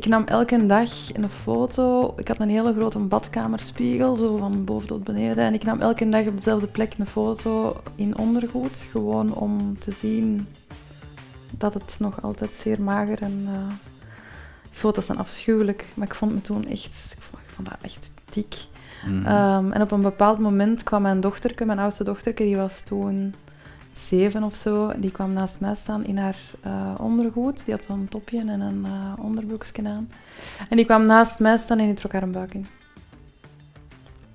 ik nam elke dag een foto. Ik had een hele grote badkamerspiegel, zo van boven tot beneden. En ik nam elke dag op dezelfde plek een foto in ondergoed. Gewoon om te zien dat het nog altijd zeer mager en... Uh, foto's zijn afschuwelijk, maar ik vond me toen echt... Ik vond, ik vond dat echt dik. Mhm. Ehm, en op een bepaald moment kwam mijn dochterke, mijn oudste dochterke, die was toen zeven of zo, die kwam naast mij staan in haar uh, ondergoed. Die had zo'n topje en een uh, aan. En die kwam naast mij staan en die trok haar een buik in.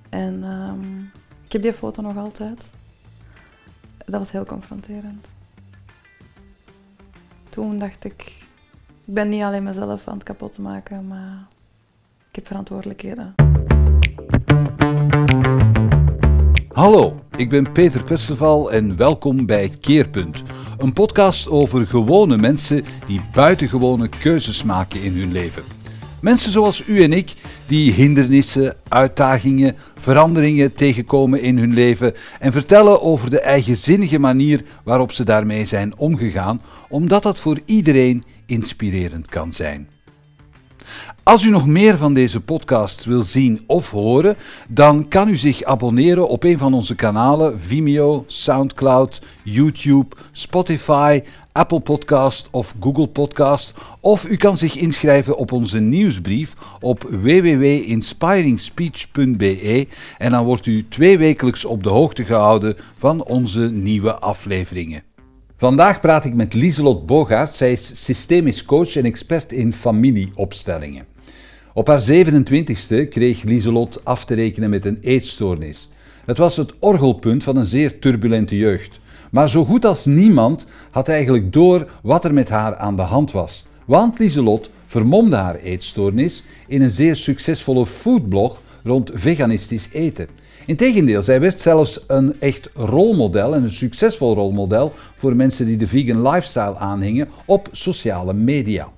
En um, ik heb die foto nog altijd. Dat was heel confronterend. Toen dacht ik, ik ben niet alleen mezelf aan het kapot maken, maar ik heb verantwoordelijkheden. Hallo, ik ben Peter Perceval en welkom bij Keerpunt. Een podcast over gewone mensen die buitengewone keuzes maken in hun leven. Mensen zoals u en ik die hindernissen, uitdagingen, veranderingen tegenkomen in hun leven en vertellen over de eigenzinnige manier waarop ze daarmee zijn omgegaan, omdat dat voor iedereen inspirerend kan zijn. Als u nog meer van deze podcasts wil zien of horen, dan kan u zich abonneren op een van onze kanalen Vimeo, SoundCloud, YouTube, Spotify, Apple Podcast of Google Podcast. Of u kan zich inschrijven op onze nieuwsbrief op www.inspiringspeech.be en dan wordt u tweewekelijks op de hoogte gehouden van onze nieuwe afleveringen. Vandaag praat ik met Lieselot Bogaert. Zij is systemisch coach en expert in familieopstellingen. Op haar 27ste kreeg Lieselot af te rekenen met een eetstoornis. Het was het orgelpunt van een zeer turbulente jeugd. Maar zo goed als niemand had eigenlijk door wat er met haar aan de hand was. Want Lieselot vermomde haar eetstoornis in een zeer succesvolle foodblog rond veganistisch eten. Integendeel, zij werd zelfs een echt rolmodel en een succesvol rolmodel voor mensen die de vegan lifestyle aanhingen op sociale media.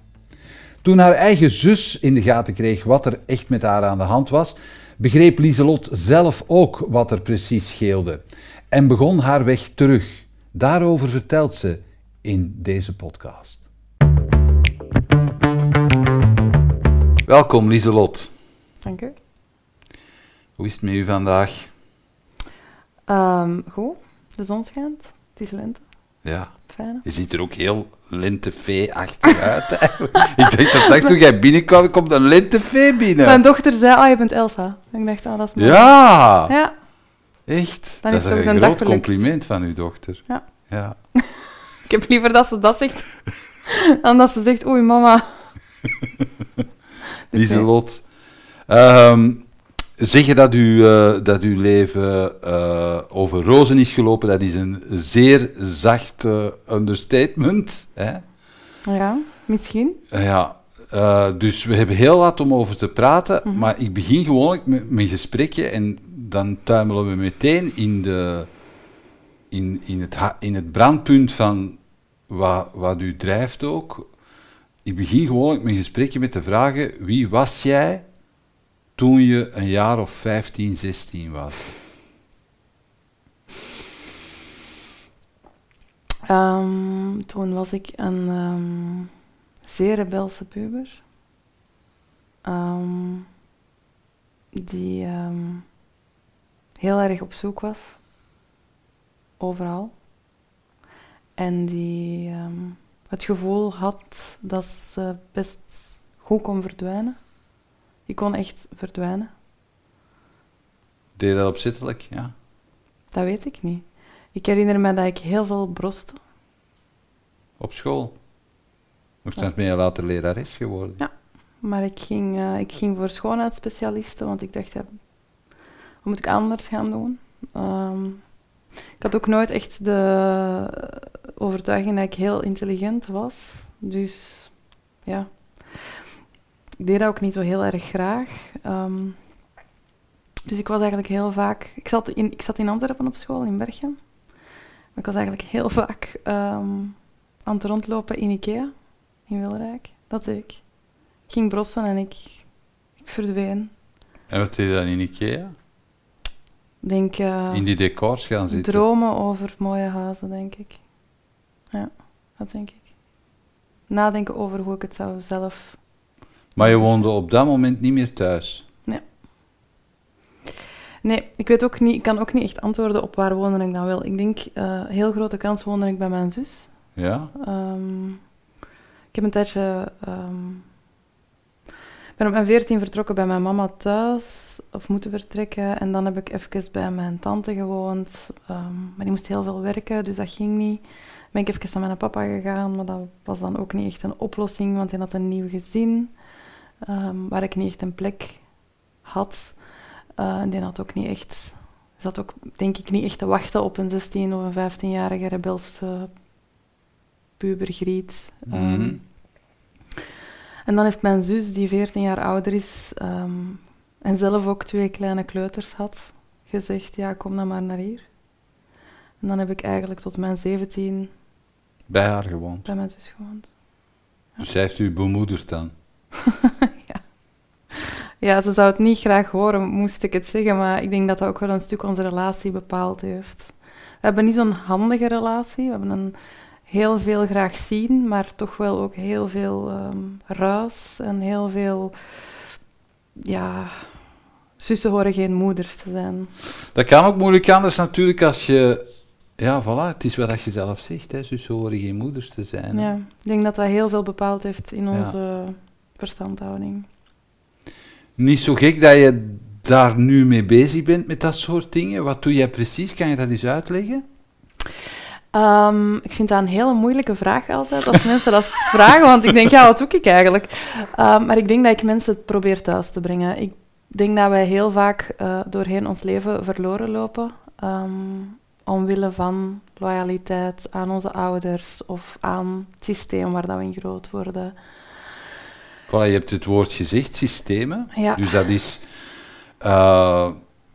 Toen haar eigen zus in de gaten kreeg wat er echt met haar aan de hand was, begreep Lieselot zelf ook wat er precies scheelde en begon haar weg terug. Daarover vertelt ze in deze podcast. Welkom Lieselot. Dank u. Hoe is het met u vandaag? Um, goed, de zon schijnt, het is lente. Ja. Fijn. Je ziet er ook heel lentefee-achtig uit. ik dacht dat zag toen jij binnenkwam, komt een lentefee binnen. Mijn dochter zei, ah, je bent Elsa. Ik dacht, ah, dat is mooi. Ja! Ja. Echt? dat is, een, een groot compliment van uw dochter. Ja. ja. ik heb liever dat ze dat zegt, dan dat ze zegt, oei, mama. Lieselot. Um, Zeggen dat, u, uh, dat uw leven uh, over rozen is gelopen, dat is een zeer zacht uh, understatement. Hè? Ja, misschien. ja, dus we hebben heel wat om over te praten, mm -hmm. maar ik begin gewoon met mijn gesprekje en dan tuimelen we meteen in, de, in, in, het, in het brandpunt van wat, wat u drijft ook. Ik begin gewoon mijn gesprekje met de vragen, wie was jij toen je een jaar of 15, 16 was? Um, toen was ik een um, zeer rebelse puber. Um, die heel erg op zoek was. Overal. En die het gevoel had dat ze best goed kon verdwijnen. Ik kon echt verdwijnen. Deed je dat opzettelijk, ja? Dat weet ik niet. Ik herinner me dat ik heel veel broste. Op school? Of ben je later lerares geworden? Ja, maar ik ging, uh, ik ging voor schoonheidsspecialisten, want ik dacht, ja, wat moet ik anders gaan doen? Um, ik had ook nooit echt de overtuiging dat ik heel intelligent was. Dus ja, ik deed dat ook niet zo heel erg graag. Um, dus ik was eigenlijk heel vaak... Ik zat in, ik zat in Antwerpen op school, in Berchem. Maar ik was eigenlijk heel vaak um, aan het rondlopen in Ikea, in Wilrijk. Dat deed ik. Ik ging brossen en ik, ik verdween. En wat deed je dan in Ikea? Denk, uh, in die decors gaan zitten? Dromen over mooie huizen, denk ik. Ja, dat denk ik. Nadenken over hoe ik het zou zelf Maar je woonde op dat moment niet meer thuis? Nee, ik weet ook niet, ik kan ook niet echt antwoorden op waar woonde ik dan wel. Ik denk, uh, heel grote kans woonde ik bij mijn zus. Ja? Um, ik heb een tijdje... Um, ben op mijn veertien vertrokken bij mijn mama thuis, of moeten vertrekken. En dan heb ik even bij mijn tante gewoond. Um, maar die moest heel veel werken, dus dat ging niet. Ben ik even naar mijn papa gegaan, maar dat was dan ook niet echt een oplossing, want hij had een nieuw gezin, waar ik niet echt een plek had. Uh, en die had ook niet echt, zat ook denk ik niet echt te wachten op een 16 of een 15-jarige rebelse pubergriet. Mm en dan heeft mijn zus, die 14 jaar ouder is um, en zelf ook twee kleine kleuters had, gezegd: Ja, kom dan maar naar hier. En dan heb ik eigenlijk tot mijn 17 bij haar gewoond. Bij mijn zus gewoond. Ja. Dus zij heeft u bemoedigd dan? ja. Ja, ze zou het niet graag horen, moest ik het zeggen, maar ik denk dat dat ook wel een stuk onze relatie bepaald heeft. We hebben niet zo'n handige relatie, we hebben een heel veel graag zien, maar toch wel ook heel veel um, ruis en heel veel, ja, zussen horen geen moeders te zijn. Dat kan ook moeilijk anders natuurlijk als je, ja, voilà, het is wat je zelf zegt, hè, zussen horen geen moeders te zijn. Ja, ik denk dat dat heel veel bepaald heeft in onze verstandhouding niet zo gek dat je daar nu mee bezig bent met dat soort dingen. Wat doe jij precies? Kan je dat eens uitleggen? Um, ik vind dat een hele moeilijke vraag altijd als mensen dat vragen, want ik denk, ja, wat doe ik eigenlijk? Um, maar ik denk dat ik mensen het probeer thuis te brengen. Ik denk dat wij heel vaak uh, doorheen ons leven verloren lopen, um, omwille van loyaliteit aan onze ouders of aan het systeem waar dat we in groot worden. Voilà, je hebt het woord gezegd, systemen. Ja. Dus dat is, uh,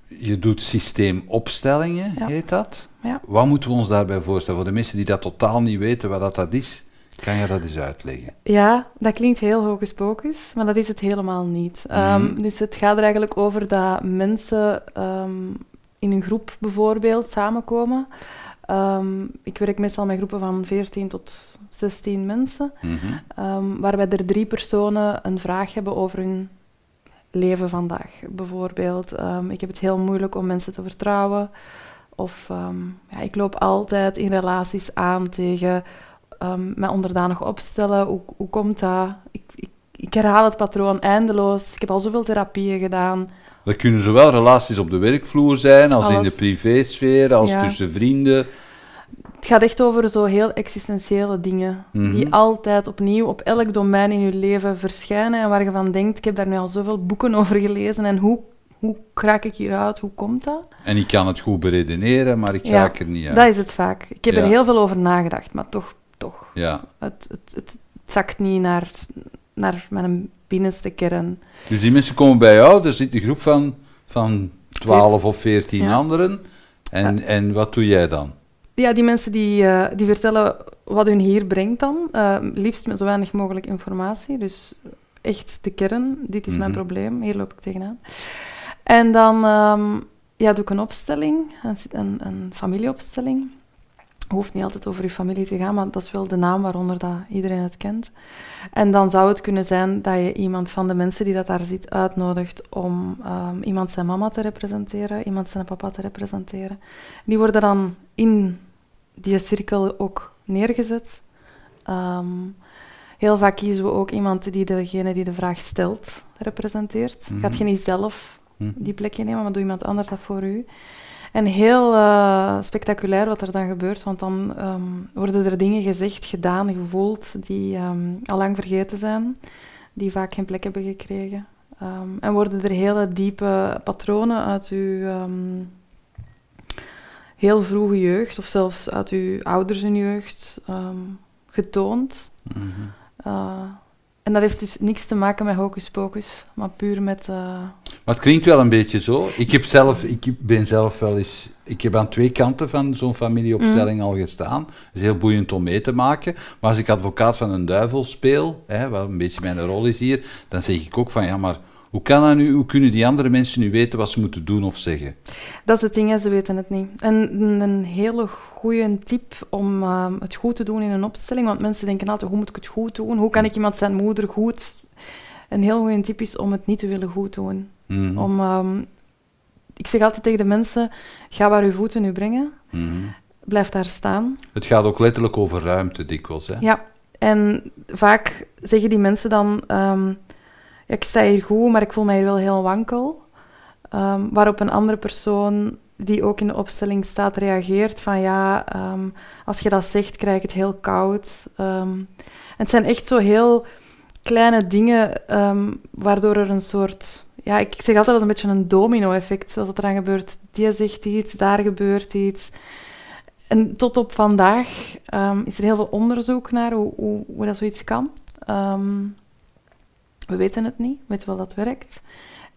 je doet systeemopstellingen, ja. heet dat. Ja. Wat moeten we ons daarbij voorstellen? Voor de mensen die dat totaal niet weten wat dat, dat is, kan je dat eens uitleggen? Ja, dat klinkt heel hocus pocus, maar dat is het helemaal niet. Mm um, dus het gaat er eigenlijk over dat mensen um, in een groep bijvoorbeeld samenkomen. Um, ik werk meestal met groepen van 14 tot 16 mensen, mm -hmm. waarbij er drie personen een vraag hebben over hun leven vandaag. Bijvoorbeeld, um, ik heb het heel moeilijk om mensen te vertrouwen. Of ja, ik loop altijd in relaties aan tegen mij onderdanig opstellen. Hoe, hoe komt dat? Ik, ik, ik, herhaal het patroon eindeloos. Ik heb al zoveel therapieën gedaan. Dat kunnen zowel relaties op de werkvloer zijn, als in de privésfeer, als tussen vrienden. Het gaat echt over zo heel existentiële dingen, die mhm. altijd opnieuw op elk domein in je leven verschijnen en waar je van denkt, ik heb daar nu al zoveel boeken over gelezen en hoe, hoe raak ik hieruit, hoe komt dat? En ik kan het goed beredeneren, maar ik raak er niet uit. dat is het vaak. Ik heb er heel veel over nagedacht, maar toch, toch. Ja. Het, het, het, zakt niet naar, naar mijn binnenste kern. Dus die mensen komen bij jou, er zit een groep van, van 12 of 14 anderen. En, en wat doe jij dan? Ja, die mensen die, uh, die vertellen wat hun hier brengt dan. Uh, liefst met zo weinig mogelijk informatie. Dus echt de kern. Dit is mijn mhm. probleem. Hier loop ik tegenaan. En dan um, ja, doe ik een opstelling. Een, een familieopstelling. Hoeft niet altijd over je familie te gaan, maar dat is wel de naam waaronder dat iedereen het kent. En dan zou het kunnen zijn dat je iemand van de mensen die dat daar zit uitnodigt om um, iemand zijn mama te representeren, iemand zijn papa te representeren. Die worden dan in die cirkel ook neergezet. Um, heel vaak kiezen we ook iemand die degene die de vraag stelt representeert. Mm Gaat je niet zelf mhm. die plekje nemen, maar doe iemand anders dat voor u. En heel uh, spectaculair wat er dan gebeurt, want dan um, worden er dingen gezegd, gedaan, gevoeld die um, al lang vergeten zijn, die vaak geen plek hebben gekregen. Um, en worden er hele diepe patronen uit uw heel vroege jeugd, of zelfs uit uw ouders hun jeugd, getoond. Mm -hmm. En dat heeft dus niks te maken met hocus pocus, maar puur met... Uh... Maar het klinkt wel een beetje zo. Ik, heb zelf, ik ben zelf wel eens... Ik heb aan twee kanten van zo'n familieopstelling mm. al gestaan. Het is heel boeiend om mee te maken. Maar als ik advocaat van een duivel speel, hè, wat een beetje mijn rol is hier, dan zeg ik ook van, ja, maar hoe, kan dat nu, hoe kunnen die andere mensen nu weten wat ze moeten doen of zeggen? Dat is het ding, ze weten het niet. En een hele goede tip om ehm, het goed te doen in een opstelling, want mensen denken altijd, hoe moet ik het goed doen? Hoe kan ik iemand zijn moeder goed een heel goede tip is om het niet te willen goed doen. Mhm. Om, ehm, ik zeg altijd tegen de mensen, ga waar uw voeten u brengen. Mhm. Blijf daar staan. Het gaat ook letterlijk over ruimte dikwijls. Hè? Ja, en vaak zeggen die mensen dan, ehm, ja, ik sta hier goed, maar ik voel mij hier wel heel wankel. Ehm, waarop een andere persoon die ook in de opstelling staat reageert van ja, als je dat zegt, krijg ik het heel koud. Het zijn echt zo heel kleine dingen waardoor er een soort... Ja, ik zeg altijd dat is een beetje een domino-effect, zoals het eraan gebeurt. Die zegt iets, daar gebeurt iets. En tot op vandaag ehm, is er heel veel onderzoek naar hoe, hoe, hoe dat zoiets kan. Ehm, we weten het niet, we weten wel dat het werkt.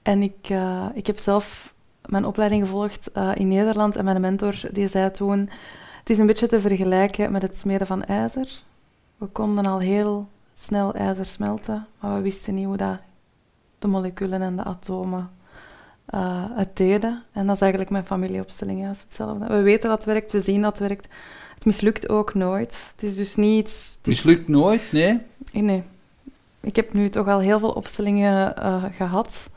En ik, eh, ik heb zelf mijn opleiding gevolgd eh, in Nederland en mijn mentor die zei toen, het is een beetje te vergelijken met het smeden van ijzer. We konden al heel snel ijzer smelten, maar we wisten niet hoe dat de moleculen en de atomen eh, het deden. En dat is eigenlijk mijn familieopstelling juist hetzelfde. We weten dat het werkt, we zien dat het werkt. Het mislukt ook nooit. Het is dus niet iets... Mislukt nooit, nee? Nee. Ik heb nu toch al heel veel opstellingen eh, gehad.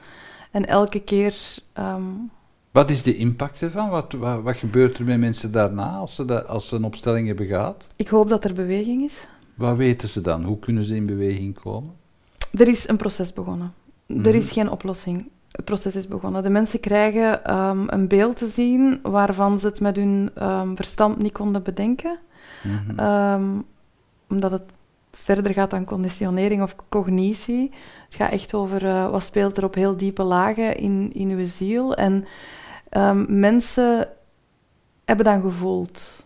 En elke keer... ehm, Wat is de impact ervan? Wat, wat, wat gebeurt er met mensen daarna als ze, dat, als ze een opstelling hebben gehad? ik hoop dat er beweging is. Wat weten ze dan? Hoe kunnen ze in beweging komen? Er is een proces begonnen. Mhm. Er is geen oplossing. Het proces is begonnen. De mensen krijgen ehm, een beeld te zien waarvan ze het met hun ehm, verstand niet konden bedenken. Mhm. Ehm, omdat het verder gaat dan conditionering of cognitie. Het gaat echt over eh, wat speelt er op heel diepe lagen in, in uw ziel. En mensen hebben dan gevoeld.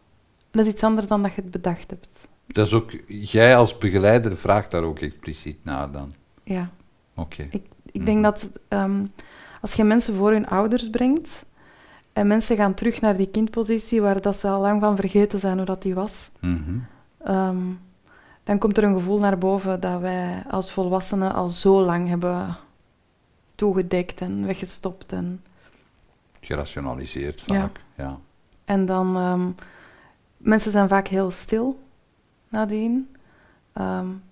Dat is iets anders dan dat je het bedacht hebt. Dat is ook, jij als begeleider vraagt daar ook expliciet naar dan. Ja. Oké. Ik Mhm. denk dat ehm, als je mensen voor hun ouders brengt en mensen gaan terug naar die kindpositie waar dat ze al lang van vergeten zijn hoe dat die was, Mhm. ehm, dan komt er een gevoel naar boven dat wij als volwassenen al zo lang hebben toegedekt en weggestopt. En, Gerationaliseerd Ja. vaak. Ja. en dan, ehm, mensen zijn vaak heel stil nadien,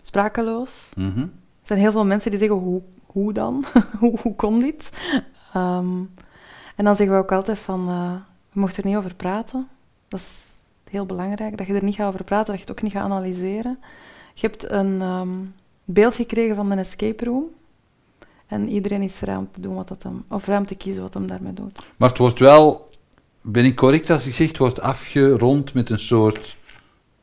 sprakeloos. Mhm. Er zijn heel veel mensen die zeggen, hoe, hoe dan? hoe, hoe kon dit? Ehm, en dan zeggen we ook altijd van, eh je mocht er niet over praten. Dat is heel belangrijk, dat je er niet gaat over praten, dat je het ook niet gaat analyseren. Je hebt een ehm, beeld gekregen van een escape room. En iedereen is vrij om te doen wat dat hem, of vrij om te kiezen wat hem daarmee doet. Maar het wordt wel, ben ik correct als ik zeg, het wordt afgerond met een soort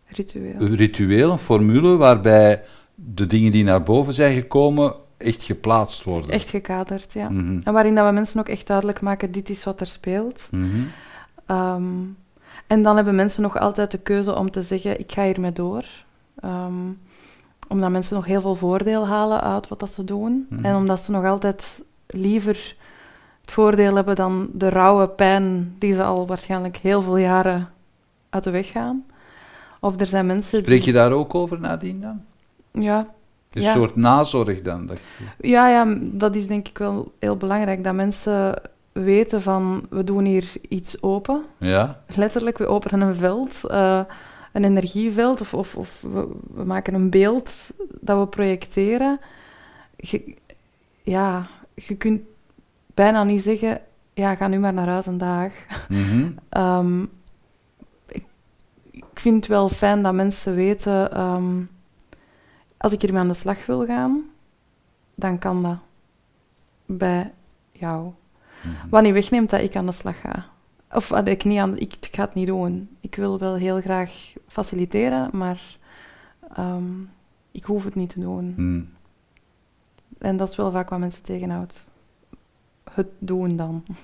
Ritueel. ritueel, een formule, waarbij de dingen die naar boven zijn gekomen echt geplaatst worden. Echt gekaderd, ja. Mhm. En waarin dat we mensen ook echt duidelijk maken, dit is wat er speelt. Mhm. Ehm, en dan hebben mensen nog altijd de keuze om te zeggen, ik ga hiermee door. Ehm, omdat mensen nog heel veel voordeel halen uit wat dat ze doen. Mhm. En omdat ze nog altijd liever het voordeel hebben dan de rauwe pijn die ze al waarschijnlijk heel veel jaren uit de weg gaan. Of er zijn mensen Spreek je die... daar ook over nadien dan? Ja, Een Ja. soort nazorg dan? Ja, ja, dat is denk ik wel heel belangrijk. Dat mensen weten van, we doen hier iets open. Ja? Letterlijk, we openen een veld, eh, een energieveld, of, of, of we, we maken een beeld dat we projecteren. Je, ja, je kunt bijna niet zeggen, ja, ga nu maar naar huis een dag. Mhm. Ehm, ik, ik vind het wel fijn dat mensen weten, ehm, als ik hiermee aan de slag wil gaan, dan kan dat bij jou. Mhm. Wat niet wegneemt dat ik aan de slag ga. Of dat ik niet aan, ik, ik ga het niet doen. Ik wil wel heel graag faciliteren, maar ehm, ik hoef het niet te doen. Mhm. En dat is wel vaak wat mensen tegenhoudt. Het doen dan.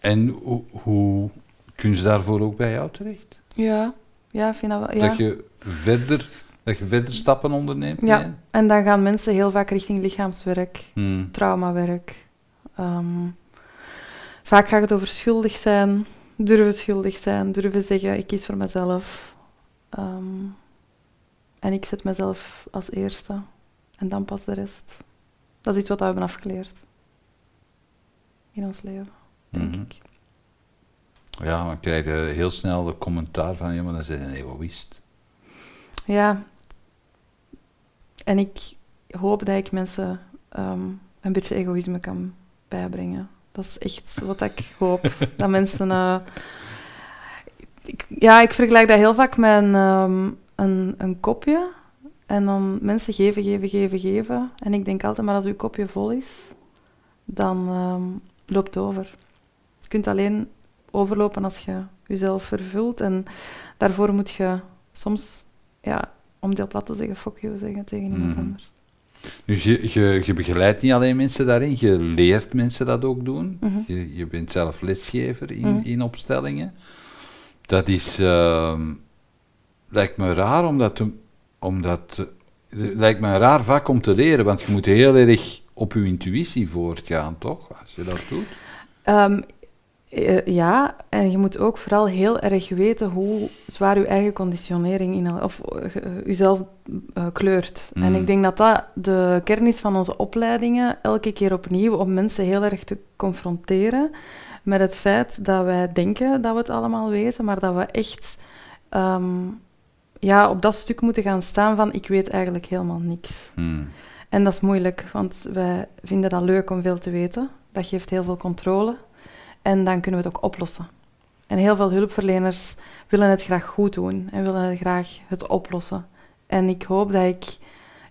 En hoe, hoe kunnen ze daarvoor ook bij jou terecht? Ja, ja, ik vind dat wel. Ja. Dat, je verder, dat je verder stappen onderneemt? Ja. nee? En dan gaan mensen heel vaak richting lichaamswerk, Mhm. traumawerk. Ehm, vaak gaat het over schuldig zijn, durven schuldig zijn, durven zeggen, ik kies voor mezelf. Ehm, en ik zet mezelf als eerste. En dan pas de rest. Dat is iets wat we hebben afgeleerd. In ons leven, denk Mhm. ik. Ja, dan krijg je heel snel de commentaar van, ja, maar dan zijn een egoïst. Ja. En ik hoop dat ik mensen ehm, een beetje egoïsme kan bijbrengen. Dat is echt wat ik hoop. dat mensen... ik, ja, ik vergelijk dat heel vaak met een, ehm, een, een kopje. En dan mensen geven, geven, geven, geven. En ik denk altijd, maar als uw kopje vol is, dan ehm, loopt het over. Je kunt alleen overlopen als je jezelf vervult. En daarvoor moet je soms, ja, om deel plat te zeggen, fuck you zeggen tegen iemand Mhm. anders. Dus je, je, je begeleidt niet alleen mensen daarin, je leert mensen dat ook doen. Mhm. Je, je bent zelf lesgever in, Mhm. in opstellingen. Dat is, ehm, lijkt me raar omdat, te- omdat het lijkt me een raar vak om te leren, want je moet heel erg op je intuïtie voortgaan, toch? Als je dat doet. Ehm, eh, ja, en je moet ook vooral heel erg weten hoe zwaar je eigen conditionering in, of eh, eh, jezelf kleurt. En Mm. ik denk dat dat de kern is van onze opleidingen, elke keer opnieuw, om mensen heel erg te confronteren met het feit dat wij denken dat we het allemaal weten, maar dat we echt ehm, ja, op dat stuk moeten gaan staan van ik weet eigenlijk helemaal niks. Hmm. En dat is moeilijk, want wij vinden dat leuk om veel te weten. Dat geeft heel veel controle. En dan kunnen we het ook oplossen. En heel veel hulpverleners willen het graag goed doen en willen graag het oplossen. En ik hoop dat ik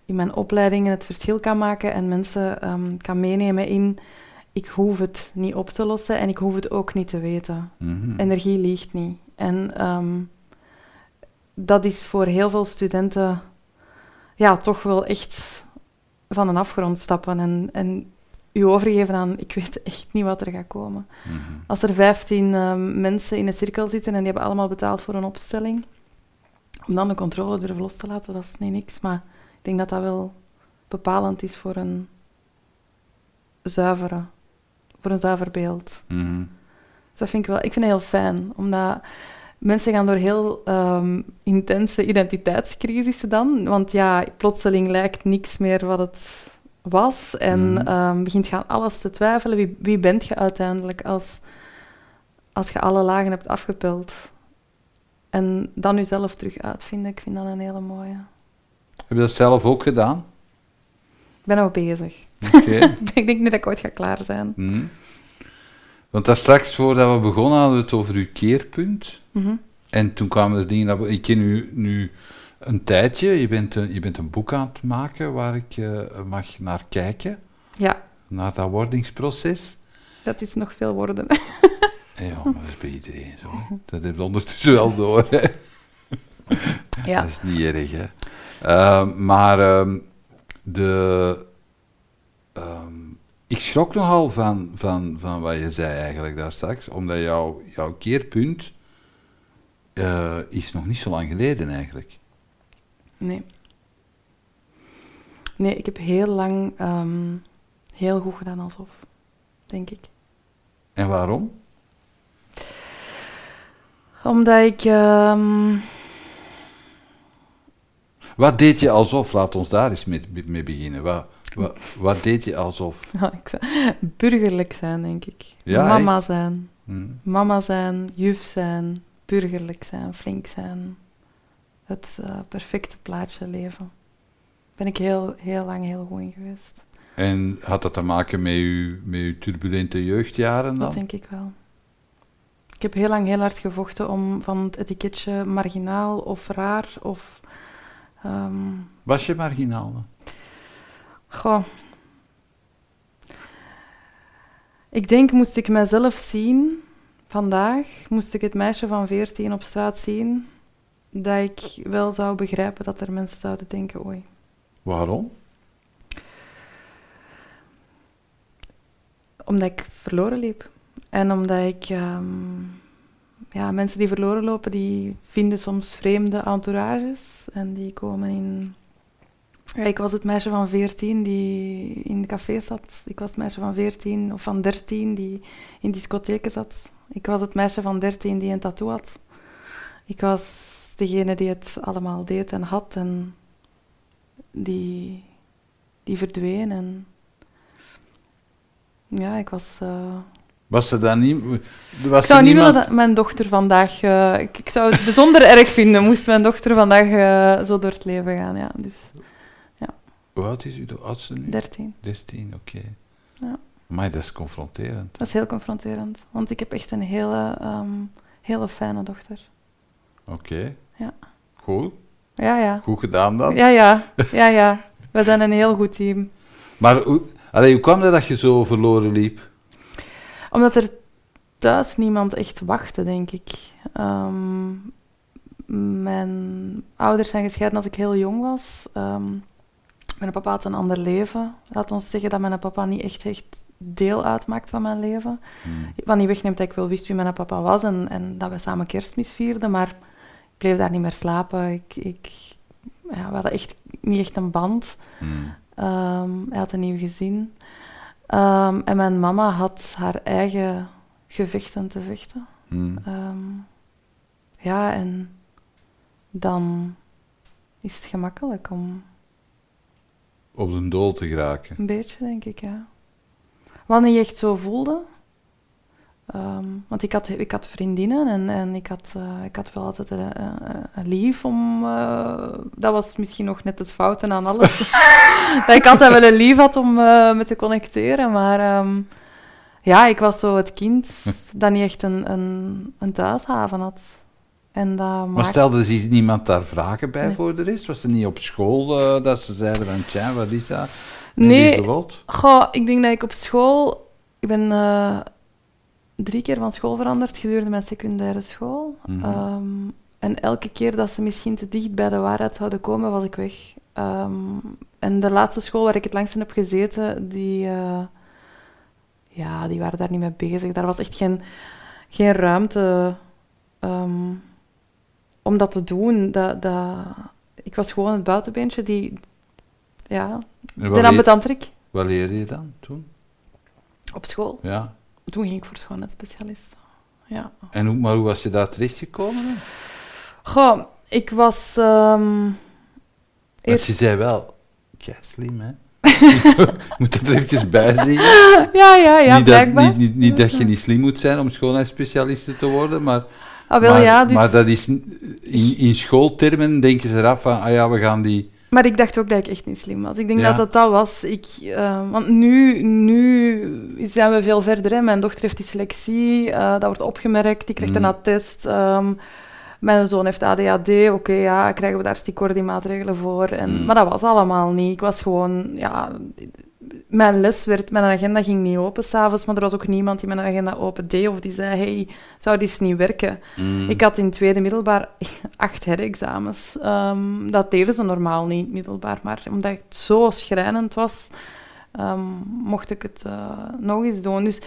in mijn opleidingen het verschil kan maken en mensen ehm, kan meenemen in ik hoef het niet op te lossen en ik hoef het ook niet te weten. Mhm. Energie liegt niet. En ehm, dat is voor heel veel studenten ja, toch wel echt van een afgrond stappen en, en u overgeven aan ik weet echt niet wat er gaat komen. Mhm. Als er 15 ehm, mensen in een cirkel zitten en die hebben allemaal betaald voor een opstelling, om dan de controle durven los te laten, dat is niet niks. Maar ik denk dat dat wel bepalend is voor een zuivere, voor een zuiver beeld. Mhm. Dus dat vind ik wel, ik vind het heel fijn, omdat mensen gaan door heel ehm, intense identiteitscrisissen dan. Want ja, plotseling lijkt niks meer wat het was. En ehm, begint je aan alles te twijfelen. Wie, wie bent je uiteindelijk als, als je alle lagen hebt afgepeld? En dan jezelf terug uitvinden, ik vind dat een hele mooie. Heb je dat zelf ook gedaan? Ik ben nog bezig. Oké. ik denk niet dat ik ooit ga klaar zijn. Mhm. Want daar straks, voordat we begonnen, hadden we het over uw keerpunt. Mhm. En toen kwamen er dingen... Dat, ik ken u nu een tijdje. Je bent een, je bent een boek aan het maken waar ik eh, mag naar kijken. Ja, Naar dat wordingsproces. dat is nog veel woorden. Ja, maar dat is bij iedereen zo. Dat heb je ondertussen wel door. Hè. ja. Dat is niet erg, hè. Ehm, maar ehm, de... ehm, ik schrok nogal van, van, van wat je zei eigenlijk daar straks, omdat jouw, jouw keerpunt eh, is nog niet zo lang geleden eigenlijk. Nee. Nee, ik heb heel lang ehm, heel goed gedaan alsof, denk ik. En waarom? Omdat ik... ehm, Wat deed je alsof? Laat ons daar eens mee, mee beginnen. Wat, wat, wat deed je alsof? ik zou- burgerlijk zijn, denk ik. Ja, Mama zijn. Hm? Mama zijn, juf zijn, burgerlijk zijn, flink zijn. Het eh, perfecte plaatje leven. Ben ik heel, heel lang heel goed in geweest. En had dat te maken met uw, met uw turbulente jeugdjaren dan? Dat denk ik wel. Ik heb heel lang heel hard gevochten om van het etiketje marginaal of raar of... ehm, Was je marginaal? dan? goh. Ik denk, moest ik mezelf zien vandaag, moest ik het meisje van 14 op straat zien, dat ik wel zou begrijpen dat er mensen zouden denken, oei. Waarom? Omdat ik verloren liep. En omdat ik... ehm, ja, mensen die verloren lopen, die vinden soms vreemde entourages. En die komen in... Ja, ik was het meisje van 14 die in de café zat. Ik was het meisje van 14 of van 13 die in discotheken zat. Ik was het meisje van 13 die een tattoo had. Ik was degene die het allemaal deed en had en die, die verdween. En ja, ik was... eh, Was er dan niet... Was ik zou niet niemand... willen dat mijn dochter vandaag... eh, ik, ik zou het bijzonder erg vinden moest mijn dochter vandaag eh, zo door het leven gaan. Ja. Dus, Hoe oud is u de oudste nu? 13. 13, oké. Ja. Maar dat is confronterend. Dat is heel confronterend, want ik heb echt een hele, ehm, hele fijne dochter. Oké. Ja. Goed. Ja, ja. Goed gedaan dan. Ja, ja. Ja, ja. We zijn een heel goed team. Maar hoe, allee, hoe kwam dat dat je zo verloren liep? Omdat er thuis niemand echt wachtte, denk ik. Ehm, mijn ouders zijn gescheiden als ik heel jong was. Ehm, mijn papa had een ander leven. Laat ons zeggen dat mijn papa niet echt, echt deel uitmaakt van mijn leven. Hmm. Wat niet wegneemt dat ik wel wist wie mijn papa was en, en dat we samen kerstmis vierden, maar bleef daar niet meer slapen. Ik, ik, ja, we hadden echt niet echt een band. Hmm. Ehm, hij had een nieuw gezin. Ehm, en mijn mama had haar eigen gevechten te vechten. Hmm. Ehm, ja, en dan is het gemakkelijk om Op de dool te geraken. een beetje, denk ik, ja. Wat niet echt zo voelde. Ehm, want ik had, ik had vriendinnen en, en ik, had, eh, ik had wel altijd een, een- een lief om... eh, dat was misschien nog net het fouten aan alles. dat ik altijd wel een lief had om eh, me te connecteren, maar... ehm, ja, ik was zo het kind dat niet echt een, een, een thuishaven had. En dat Maar stelde zich niemand daar vragen bij Nee. voor de rest? Was er niet op school eh, dat ze zeiden van, tja, wat is dat? Nee. Goh, ik denk dat ik op school... Ik ben eh, drie keer van school veranderd gedurende mijn secundaire school. Mhm. Ehm, en elke keer dat ze misschien te dicht bij de waarheid zouden komen, was ik weg. Ehm, en de laatste school waar ik het langst in heb gezeten, die, eh, ja, die waren daar niet mee bezig. Daar was echt geen, geen ruimte ehm, om dat te doen. Dat, dat, ik was gewoon het buitenbeentje die... Ja, de ambetantriek wat leerde je dan toen? op school. Ja. Toen ging ik voor schoonheidsspecialist. Ja. En hoe, maar hoe was je daar terechtgekomen? Goh, ik was... ehm, Want eerst- je zei wel, kijk, slim hè? moet dat er even bij zeggen. Ja, ja, ja, niet, dat, niet, niet, niet dat je niet slim moet zijn om schoonheidsspecialiste te worden, maar, ah, wel, maar, ja, dus... maar dat is in, in schooltermen denken ze eraf van, ah ja, we gaan die... Maar ik dacht ook dat ik echt niet slim was. Ik denk Ja. dat dat dat was. Ik, eh, want nu, nu zijn we veel verder. Hè. Mijn dochter heeft dyslexie, eh, dat wordt opgemerkt, die krijgt Mm. een attest. Ehm, mijn zoon heeft ADHD, oké, ja, krijgen we daar stiekordie-maatregelen voor. En, Mm. Maar dat was allemaal niet. Ik was gewoon, ja... Mijn les werd, mijn agenda ging niet open s'avonds, maar er was ook niemand die mijn agenda open deed of die zei, hey, zou dit niet werken? Mm. Ik had in tweede middelbaar acht herexamens. Ehm, dat deden ze normaal niet in het middelbaar, maar omdat het zo schrijnend was, ehm, mocht ik het eh, nog eens doen. Dus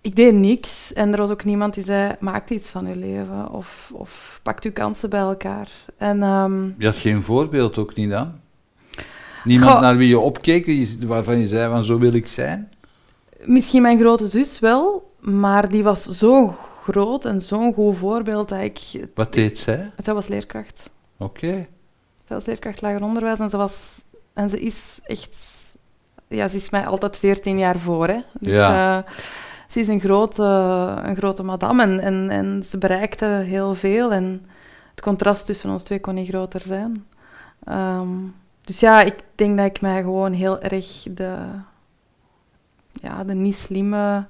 ik deed niks en er was ook niemand die zei, maak iets van je leven of, of pak je kansen bij elkaar. En ehm, Je had geen voorbeeld ook niet dan? Niemand Goh. naar wie je opkeek, waarvan je zei van, zo wil ik zijn? misschien mijn grote zus wel, maar die was zo groot en zo'n goed voorbeeld dat ik... Wat deed zij? Zij was leerkracht. Oké. Zij was leerkracht lager onderwijs en ze, was, en ze is echt... Ja, ze is mij altijd 14 jaar voor. Hè. Dus, Ja. eh, ze is een grote, een grote madame en, en, en ze bereikte heel veel. En het contrast tussen ons twee kon niet groter zijn. Ehm, dus ja, ik denk dat ik mij gewoon heel erg de, ja, de niet slimme,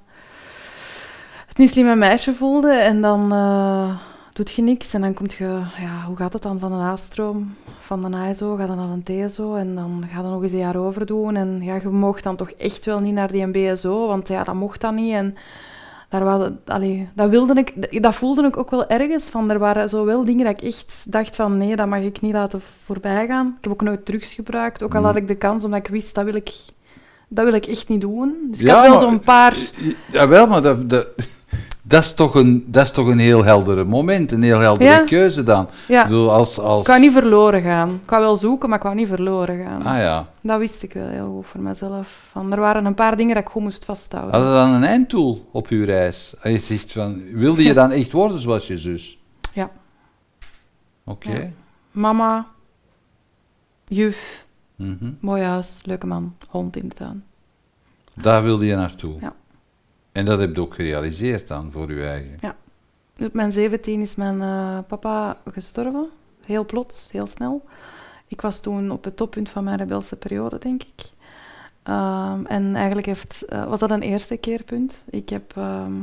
het niet slimme meisje voelde. En dan eh doet je niks en dan komt je, ja, hoe gaat het dan van een A-stroom, van een ASO, gaat dan naar een TSO en dan ga je nog eens een jaar overdoen. En ja, je mocht dan toch echt wel niet naar die BSO, want ja, dat mocht dan niet. En daar was het, allee, dat wilde ik, dat voelde ik ook wel ergens van. Er waren zo wel dingen dat ik echt dacht van nee, dat mag ik niet laten voorbij gaan. Ik heb ook nooit drugs gebruikt, ook al had ik de kans, omdat ik wist dat wil ik, dat wil ik echt niet doen. Dus ik Ja, had wel zo'n paar. Jawel, maar dat, dat, dat, is toch een, dat is toch een heel heldere moment, een heel heldere Ja. keuze dan. Ja, Ik bedoel, als... als... ik wou niet verloren gaan. Ik wou wel zoeken, maar ik wou niet verloren gaan. Ah ja. Dat wist ik wel heel goed voor mezelf. Van, er waren een paar dingen dat ik goed moest vasthouden. Had je dan een einddoel op je reis? Je zegt van, wilde je dan echt worden zoals je zus? Ja. Oké. Ja. Mama, juf, Mhm. mooi huis, leuke man, hond in de tuin. Daar wilde je naartoe. Ja. En dat heb je ook gerealiseerd dan voor je eigen. Op mijn 17 is mijn eh, papa gestorven. Heel plots, heel snel. Ik was toen op het toppunt van mijn rebelse periode, denk ik. Ehm, en eigenlijk heeft, eh, was dat een eerste keerpunt. Ik heb... ehm,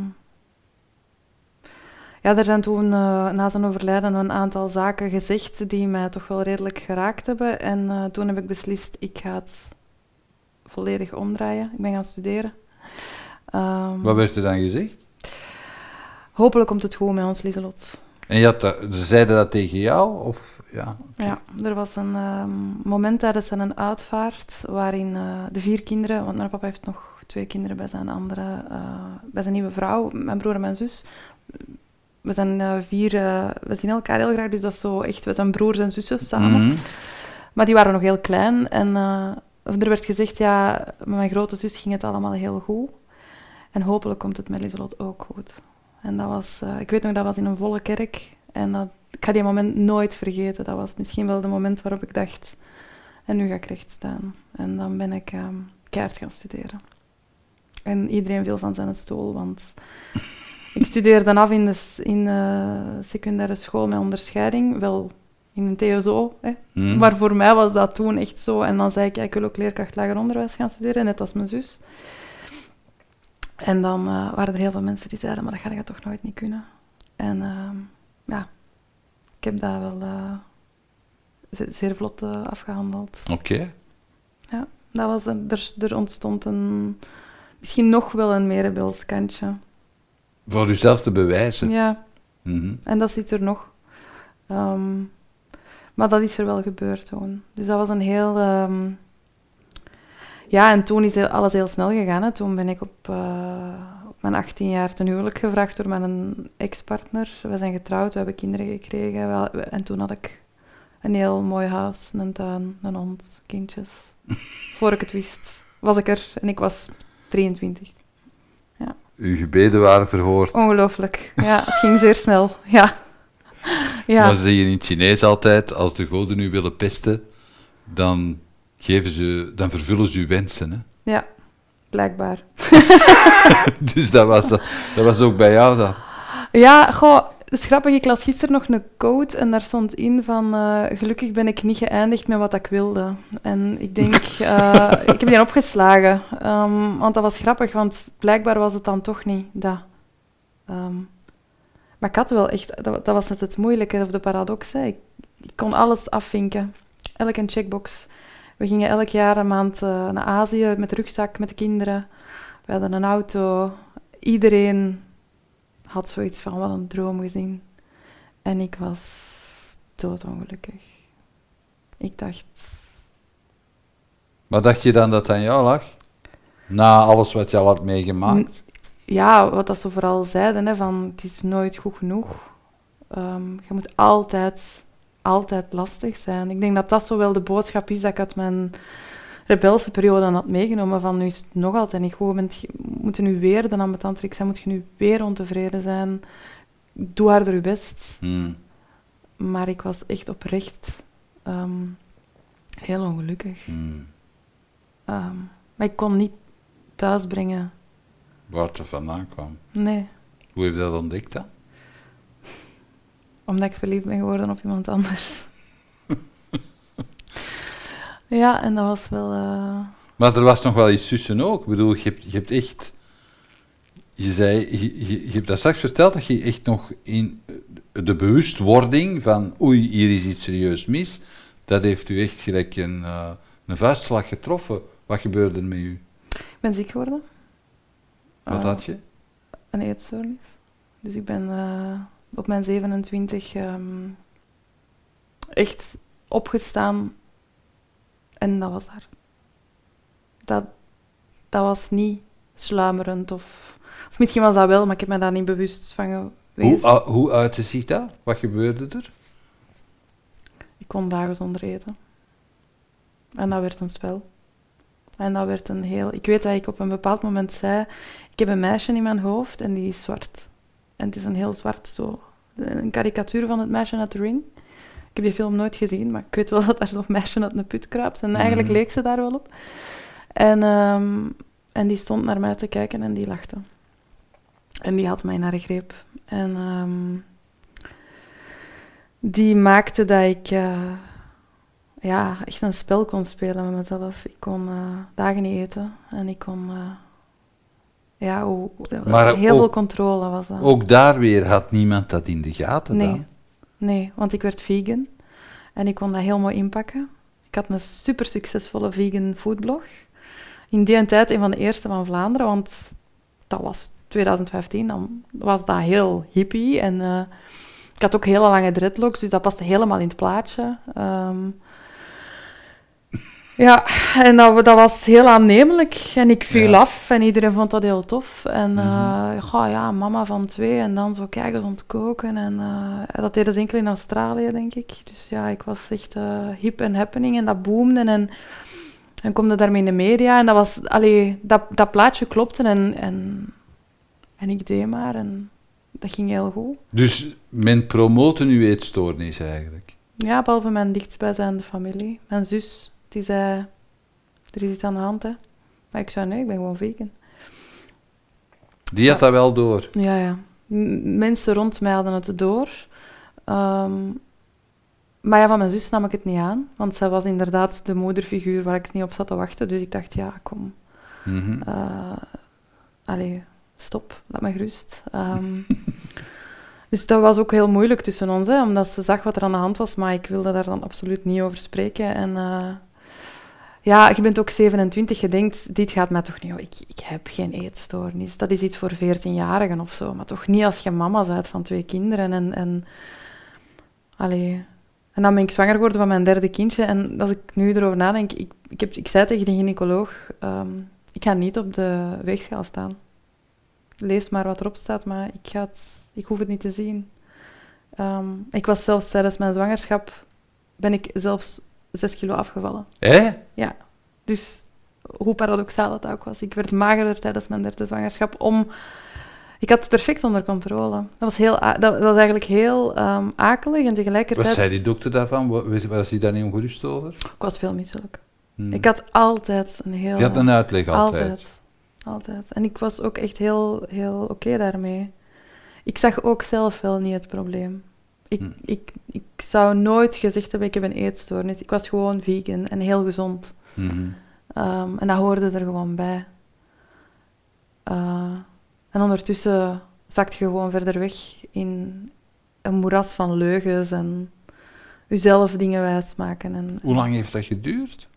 ja, er zijn toen eh, na zijn overlijden een aantal zaken gezegd die mij toch wel redelijk geraakt hebben. En toen heb ik beslist, ik ga het volledig omdraaien. Ik ben gaan studeren. Ehm, Wat werd er dan gezegd? hopelijk komt het goed met ons, Lieselot. En je had dat, ze zeiden dat tegen jou? Of, ja, Ja, er was een ehm, moment tijdens zijn uitvaart waarin eh, de vier kinderen, want mijn papa heeft nog twee kinderen bij zijn andere, eh, bij zijn nieuwe vrouw, mijn broer en mijn zus. We zijn eh, vier, we zien elkaar heel graag, dus dat is zo echt, we zijn broers en zussen samen. Mhm. Maar die waren nog heel klein en er werd gezegd, ja, met mijn grote zus ging het allemaal heel goed. En hopelijk komt het met Lieselot ook goed. En dat was, eh, ik weet nog, dat was in een volle kerk. En dat, ik ga die moment nooit vergeten. Dat was misschien wel de moment waarop ik dacht, en nu ga ik recht staan. En dan ben ik ehm keihard gaan studeren. En iedereen viel van zijn stoel, want ik studeerde af in de in, secundaire school met onderscheiding. Wel in een TSO, hè. Mhm. maar voor mij was dat toen echt zo. En dan zei ik, ja, ik wil ook leerkracht lager onderwijs gaan studeren, net als mijn zus. En dan eh, waren er heel veel mensen die zeiden, maar dat ga je toch nooit niet kunnen. En ehm, ja, ik heb dat wel eh, ze- zeer vlot eh, afgehandeld. Oké. Dat was een, er, er ontstond een, misschien nog wel een meer rebels kantje. Voor jezelf te bewijzen. Ja, Mhm. en dat zit er nog. Ehm, maar dat is er wel gebeurd toen. Dus dat was een heel... ehm, Ja, en toen is alles heel snel gegaan. Hè. Toen ben ik op, eh, op mijn 18 jaar ten huwelijk gevraagd door mijn ex-partner. We zijn getrouwd, we hebben kinderen gekregen. Wel- we- En toen had ik een heel mooi huis, een tuin, een hond, kindjes. Voor ik het wist, was ik er. En ik was 23. Uw gebeden waren verhoord. Ongelooflijk. Ja, het ging zeer snel. Ja. Ja. Maar ze zeggen in het Chinees altijd, als de goden u willen pesten, dan, geven ze, dan vervullen ze uw wensen. Hè? Ja, blijkbaar. Dus dat was, dat was ook bij jou dan. Ja, goh, het is grappig. Ik las gisteren nog een quote en daar stond in van... eh, gelukkig ben ik niet geëindigd met wat ik wilde. En ik denk... eh, ik heb die opgeslagen. ehm, want dat was grappig, want blijkbaar was het dan toch niet dat. Ehm, maar ik had wel echt... Dat, dat was net het moeilijke, of de paradox. Hè. Ik, ik kon alles afvinken. Elke checkbox. We gingen elk jaar een maand eh, naar Azië met de rugzak, met de kinderen. We hadden een auto. Iedereen had zoiets van wat een droom gezien. En ik was doodongelukkig. Ik dacht, Maar dacht je dan dat aan jou lag? Na alles wat je al had meegemaakt? ja, wat dat ze vooral zeiden, hè, van het is nooit goed genoeg. Ehm, je moet altijd, altijd lastig zijn. Ik denk dat dat zo wel de boodschap is dat ik uit mijn rebelse periode had meegenomen. Van nu is het nog altijd niet goed. Bent, je moet nu weer de ambetantrix zijn, moet je nu weer ontevreden zijn. Doe harder je best. Hmm. Maar ik was echt oprecht ehm, heel ongelukkig. Hmm. Ehm, maar ik kon niet thuisbrengen. Waar het vandaan kwam. Nee, Hoe heb je dat ontdekt dan? Omdat ik verliefd ben geworden op iemand anders. ja, en dat was wel... eh, Maar er was nog wel iets tussen ook. Ik bedoel, je hebt, je hebt echt... Je, zei, je, je, je hebt dat straks verteld dat je echt nog in de bewustwording van oei, hier is iets serieus mis, dat heeft u echt gelijk een, eh, een vuistslag getroffen. Wat gebeurde er met u? Ik ben ziek geworden. Wat Eh, had je? Een eetstoornis. Dus ik ben op mijn 27 ehm, echt opgestaan en dat was daar. Dat, dat was niet sluimerend of, of misschien was dat wel, maar ik heb me daar niet bewust van Hoe, geweest. u- hoe uitte zich dat? Wat gebeurde er? Ik kon dagen zonder eten. En dat werd een spel. En dat werd een heel... Ik weet dat ik op een bepaald moment zei... Ik heb een meisje in mijn hoofd en die is zwart. En het is een heel zwart zo... Een karikatuur van het meisje uit de ring. Ik heb die film nooit gezien, maar ik weet wel dat daar zo'n meisje uit een put kruipt. En eigenlijk Mhm. leek ze daar wel op. En, ehm, en die stond naar mij te kijken en die lachte. En die had mij naar de greep. En... ehm, die maakte dat ik eh, ja, echt een spel kon spelen met mezelf. Ik kon eh, dagen niet eten en ik kon... eh, ja, hoe, Maar heel ook- veel controle was dat. Ook daar weer had niemand dat in de gaten Nee, dan. nee, want ik werd vegan en ik kon dat heel mooi inpakken. Ik had een super succesvolle vegan foodblog. In die tijd een van de eerste van Vlaanderen, want dat was 2015, dan was dat heel hippie. En eh, ik had ook hele lange dreadlocks, dus dat paste helemaal in het plaatje. Ehm, ja, en dat, dat was heel aannemelijk. En ik viel Ja. af en iedereen vond dat heel tof. En goh, ja, mama van twee en dan zo kijken ze ontkoken. En eh, dat deden ze enkel in Australië, denk ik. Dus ja, ik was echt eh, hip en happening en dat boomde. En en komde daarmee in de media. En dat was, allee, dat, dat plaatje klopte en, en, en ik deed maar. En dat ging heel goed. Dus men promoten uw eetstoornis eigenlijk. Ja, behalve mijn dichtstbijzijnde familie. Mijn zus, die zei, er is iets aan de hand, hè. Maar ik zei, nee, ik ben gewoon vegan. Die had dat wel door. Ja, ja. M- mensen rond mij hadden het door. Ehm, maar ja, van mijn zus nam ik het niet aan. Want zij was inderdaad de moederfiguur waar ik niet op zat te wachten. Dus ik dacht, ja, kom. Eh allee, stop, laat me gerust. Ehm, dus dat was ook heel moeilijk tussen ons, hè, omdat ze zag wat er aan de hand was, maar ik wilde daar dan absoluut niet over spreken. En eh, ja, je bent ook 27, je denkt, dit gaat mij toch niet... Ik, ik heb geen eetstoornis, dat is iets voor 14-jarigen of zo, maar toch niet als je mama bent van twee kinderen. En, en, allee, en dan ben ik zwanger geworden van mijn derde kindje. En als ik nu erover nadenk, ik, ik, heb, ik zei tegen de gynaecoloog, ehm, ik ga niet op de weegschaal staan. Lees maar wat erop staat, maar ik, ga ik hoef het niet te zien. Ehm, ik was zelfs tijdens mijn zwangerschap, ben ik zelfs 6 kilo afgevallen. Hè? Dus hoe paradoxaal het ook was. Ik werd magerder tijdens mijn derde zwangerschap om... Ik had het perfect onder controle. Dat was, heel, dat was eigenlijk heel ehm, akelig en tegelijkertijd... Wat zei die dokter daarvan? Wa- Was, hij daar niet ongerust over? Ik was veel misselijk. Hm. Ik had altijd een heel... Die had een uitleg altijd. Altijd. Altijd. En ik was ook echt heel, heel oké daarmee. Ik zag ook zelf wel niet het probleem. Ik, Hm. ik, ik zou nooit gezegd hebben, ik heb een eetstoornis. Ik was gewoon vegan en heel gezond. Mhm. Ehm, en dat hoorde er gewoon bij. Eh, en ondertussen zakte je gewoon verder weg in een moeras van leugens en jezelf dingen wijsmaken. En, Hoe lang heeft dat geduurd?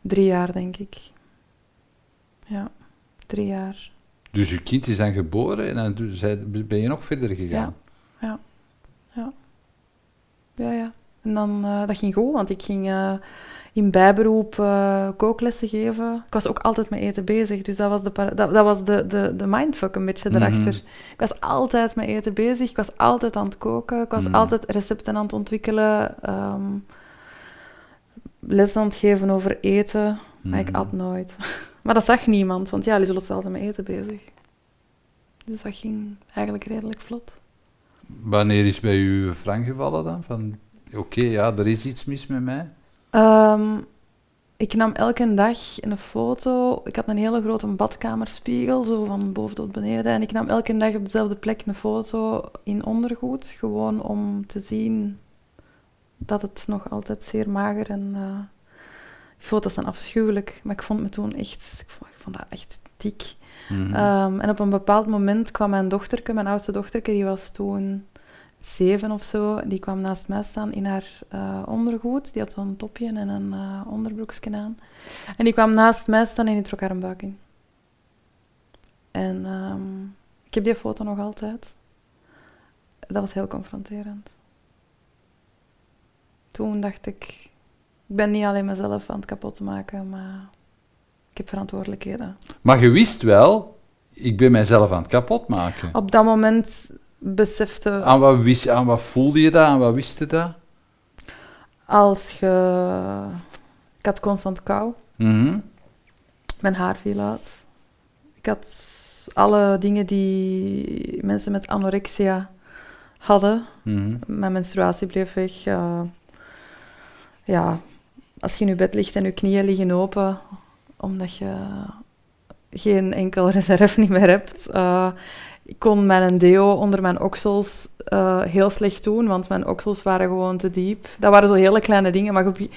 Drie jaar, denk ik. Ja, drie jaar. Dus je kind is dan geboren en dan ben je nog verder gegaan? Ja, ja. En dan, eh, dat ging goed, want ik ging eh, in bijberoep eh, kooklessen geven. Ik was ook altijd met eten bezig, dus dat was de, dat, dat was de, de, de mindfuck een beetje Mhm. erachter. Ik was altijd met eten bezig, ik was altijd aan het koken, ik was Mhm. altijd recepten aan het ontwikkelen, ehm les aan het geven over eten, maar ik Mhm. at nooit. maar dat zag niemand, want ja, die zullen altijd met eten bezig. Dus dat ging eigenlijk redelijk vlot. Wanneer is bij u Frank gevallen dan? Van, oké, ja, er is iets mis met mij. Ehm, ik nam elke dag een foto. Ik had een hele grote badkamerspiegel, zo van boven tot beneden. En ik nam elke dag op dezelfde plek een foto in ondergoed. Gewoon om te zien dat het nog altijd zeer mager en... die foto's zijn afschuwelijk, maar ik vond me toen echt... Ik vond dat echt dik. Mhm. Ehm, en op een bepaald moment kwam mijn dochterke, mijn oudste dochterke, die was toen zeven of zo, die kwam naast mij staan in haar eh, ondergoed. Die had zo'n topje en een eh onderbroekje aan. En die kwam naast mij staan en die trok haar een buik in. En ehm, ik heb die foto nog altijd. Dat was heel confronterend. Toen dacht ik, ik ben niet alleen mezelf aan het kapot maken, maar ik heb verantwoordelijkheden. Maar je wist wel, ik ben mijzelf aan het kapotmaken. Op dat moment besefte Aan wat, wist, aan wat voelde je dat? Aan wat wist je dat? als je... Ik had constant kou. Mhm. Mijn haar viel uit. Ik had alle dingen die mensen met anorexia hadden. Mhm. Mijn menstruatie bleef weg. eh, ja, als je in je bed ligt en je knieën liggen open, omdat je geen enkel reserve niet meer hebt. Uh, ik kon mijn deo onder mijn oksels uh, heel slecht doen, want mijn oksels waren gewoon te diep. Dat waren zo hele kleine dingen, maar je,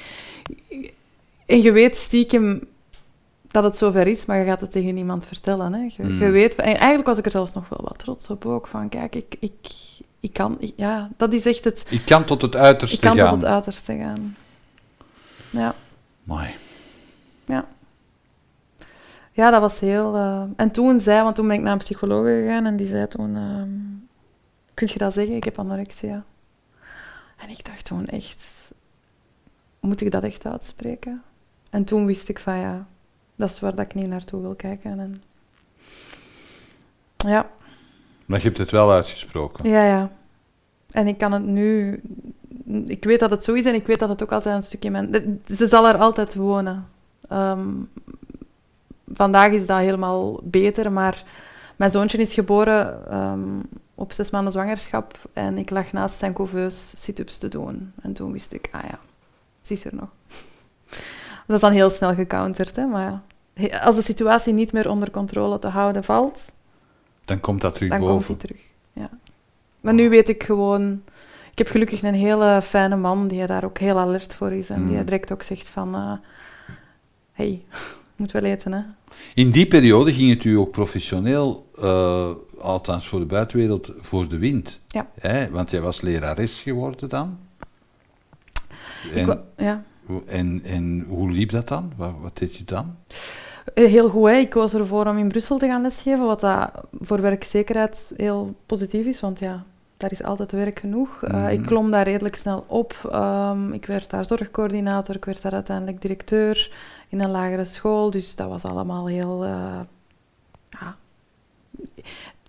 en je weet stiekem dat het zover is, maar je gaat het tegen niemand vertellen. Hè. Je, Mm. je weet, en eigenlijk was ik er zelfs nog wel wat trots op ook, van kijk, ik, ik, ik kan, ik- ja, dat is echt het, Ik kan tot het uiterste ik kan gaan. tot het uiterste gaan. Ja. Mooi. Ja, dat was heel... eh, En toen zei, want toen ben ik naar een psycholoog gegaan en die zei toen... ehm, kun je dat zeggen? Ik heb anorexia. En ik dacht toen echt... Moet ik dat echt uitspreken? En toen wist ik van ja, dat is waar dat ik niet naartoe wil kijken. En... Ja, Maar je hebt het wel uitgesproken. ja, ja. En ik kan het nu... Ik weet dat het zo is en ik weet dat het ook altijd een stukje... Mijn... Ze zal er altijd wonen. Ehm, vandaag is dat helemaal beter, maar mijn zoontje is geboren ehm, op zes maanden zwangerschap en ik lag naast zijn couveus sit-ups te doen. En toen wist ik, ah ja, ze is er nog. Dat is dan heel snel gecounterd, hè, maar ja. Als de situatie niet meer onder controle te houden valt, Dan komt dat terug dan komt boven. hij terug. Ja. Maar nu weet ik gewoon... Ik heb gelukkig een hele fijne man die daar ook heel alert voor is. En die Mm. direct ook zegt van... eh hey, moet wel eten, hè. In die periode ging het u ook professioneel, eh, althans voor de buitenwereld, voor de wind. Ja. Hè? Want jij was lerares geworden dan. En, ja. en, en hoe liep dat dan? Wat, wat deed je dan? Eh, Heel goed, hè. Ik koos ervoor om in Brussel te gaan lesgeven, wat dat voor werkzekerheid heel positief is, want ja, daar is altijd werk genoeg. Eh, Mhm. Ik klom daar redelijk snel op. Ehm, ik werd daar zorgcoördinator, ik werd daar uiteindelijk directeur in een lagere school, dus dat was allemaal heel... eh, ja.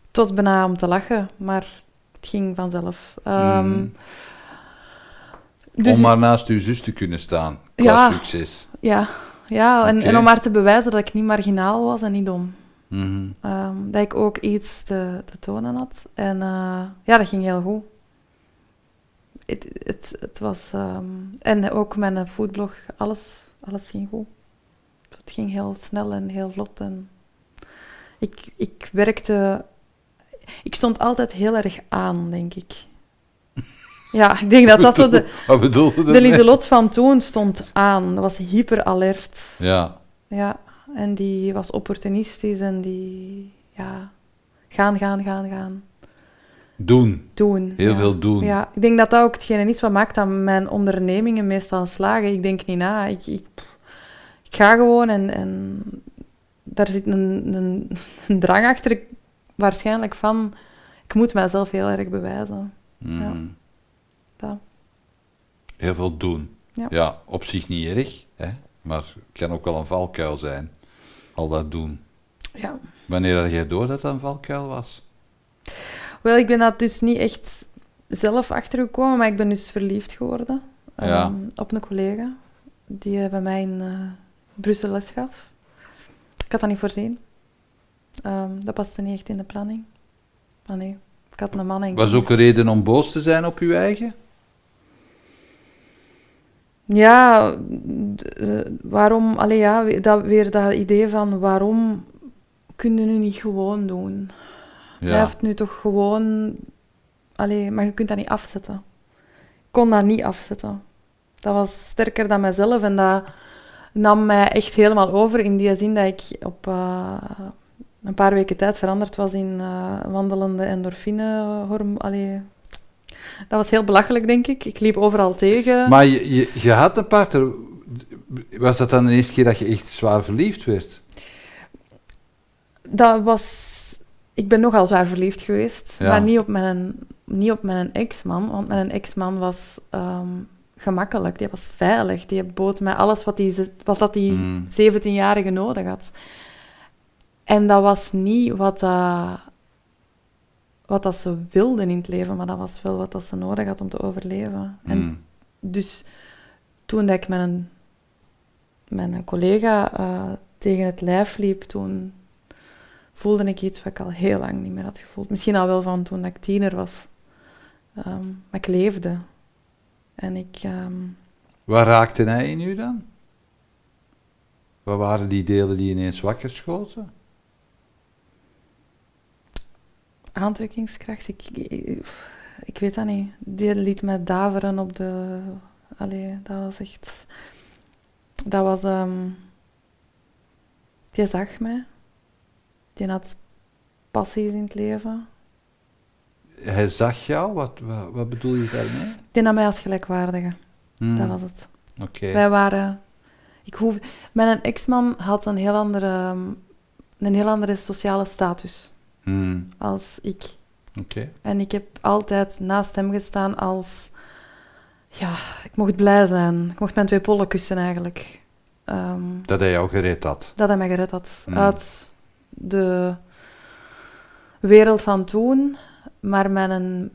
Het was bijna om te lachen, maar het ging vanzelf. Ehm, Mhm. dus- Om maar naast uw zus te kunnen staan. Qua Ja. succes. Ja, ja en, om maar te bewijzen dat ik niet marginaal was en niet dom. Mhm. Ehm, dat ik ook iets te, te tonen had. En eh, ja, dat ging heel goed. Het, het, het was... ehm, en ook mijn foodblog, alles, alles ging goed. Ging heel snel en heel vlot. En ik, ik werkte... Ik stond altijd heel erg aan, denk ik. Ja, ik denk dat dat zo... De, Wat bedoelde de Lieselot van toen stond aan. Dat was hyper alert. Ja. Ja, en die was opportunistisch en die, ja, gaan, gaan, gaan, gaan. Doen. Doen. Heel ja. veel doen. Ja, ik denk dat dat ook hetgene is wat maakt dat mijn ondernemingen meestal slagen. Ik denk niet na. Ik, ik, ik ga gewoon en, en daar zit een, een, een drang achter, ik- waarschijnlijk van, ik moet mijzelf heel erg bewijzen. Mhm. Ja. Dat. Heel veel doen. Ja. op zich niet erg, hè? maar het kan ook wel een valkuil zijn. Al dat doen. Ja. Wanneer had jij door dat dat een valkuil was? Wel, ik ben dat dus niet echt zelf achtergekomen, maar ik ben dus verliefd geworden Ja. ehm, op een collega die bij mij in eh, Brussel les gaf. Ik had dat niet voorzien. Ehm, dat paste niet echt in de planning. Ah nee, ik had een man en Was ook een reden om boos te zijn op je eigen? Ja, eh, waarom... Allee, ja, dat, weer dat idee van waarom kun je nu niet gewoon doen? Ja. Blijft nu toch gewoon... Allee, maar je kunt dat niet afzetten. Ik kon dat niet afzetten. Dat was sterker dan mijzelf en dat nam mij echt helemaal over in die zin dat ik op eh, een paar weken tijd veranderd was in eh, wandelende endorfine. horm- Allee, dat was heel belachelijk, denk ik. Ik liep overal tegen. Maar je, je, je had een partner. Was dat dan de eerste keer dat je echt zwaar verliefd werd? Dat was... Ik ben nogal zwaar verliefd geweest, Ja. maar niet op mijn, niet op mijn ex-man. Want mijn ex-man was ehm, gemakkelijk, die was veilig. Die bood mij alles wat die, wat dat die Mm. 17-jarige nodig had. En dat was niet wat, dat wat dat ze wilden in het leven, maar dat was wel wat dat ze nodig had om te overleven. En Mm. dus toen dat ik mijn, mijn collega eh, tegen het lijf liep, toen voelde ik iets wat ik al heel lang niet meer had gevoeld. Misschien al wel van toen dat ik tiener was. Ehm, maar ik leefde. En ik... Um, raakte hij in u dan? Wat waren die delen die ineens wakker schoten? Aantrekkingskracht, ik, ik, weet dat niet. Die liet mij daveren op de... Allee, dat was echt... Dat was... Um, die zag mij. Die had passies in het leven. Hij zag jou, wat, wat, wat bedoel je daarmee? Die nam mij als gelijkwaardige. Hmm, Dat was het. Oké. Wij waren... Ik hoef, mijn ex-man had een heel, andere, een heel andere sociale status Hmm, als ik. Oké. En ik heb altijd naast hem gestaan als... Ja, ik mocht blij zijn. Ik mocht mijn twee pollen kussen eigenlijk. Ehm, Dat hij jou gered had. dat hij mij gered had Mm. uit de wereld van toen. Maar mijn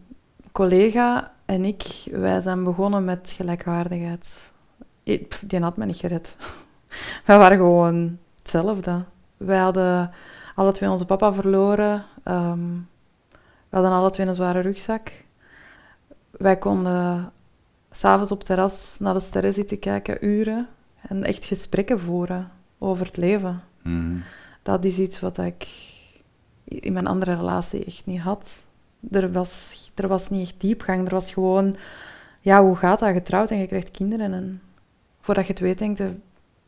collega en ik, wij zijn begonnen met gelijkwaardigheid. Ik- Die had mij niet gered. Wij waren gewoon hetzelfde. Wij hadden alle twee onze papa verloren. Ehm, we hadden alle twee een zware rugzak. Wij konden s'avonds op het terras naar de sterren zitten kijken, uren. En echt gesprekken voeren over het leven. Hmm. Dat is iets wat ik in mijn andere relatie echt niet had. Er was, er was niet echt diepgang. Er was gewoon, ja, hoe gaat dat? Getrouwd en je krijgt kinderen. En voordat je het weet, denk je,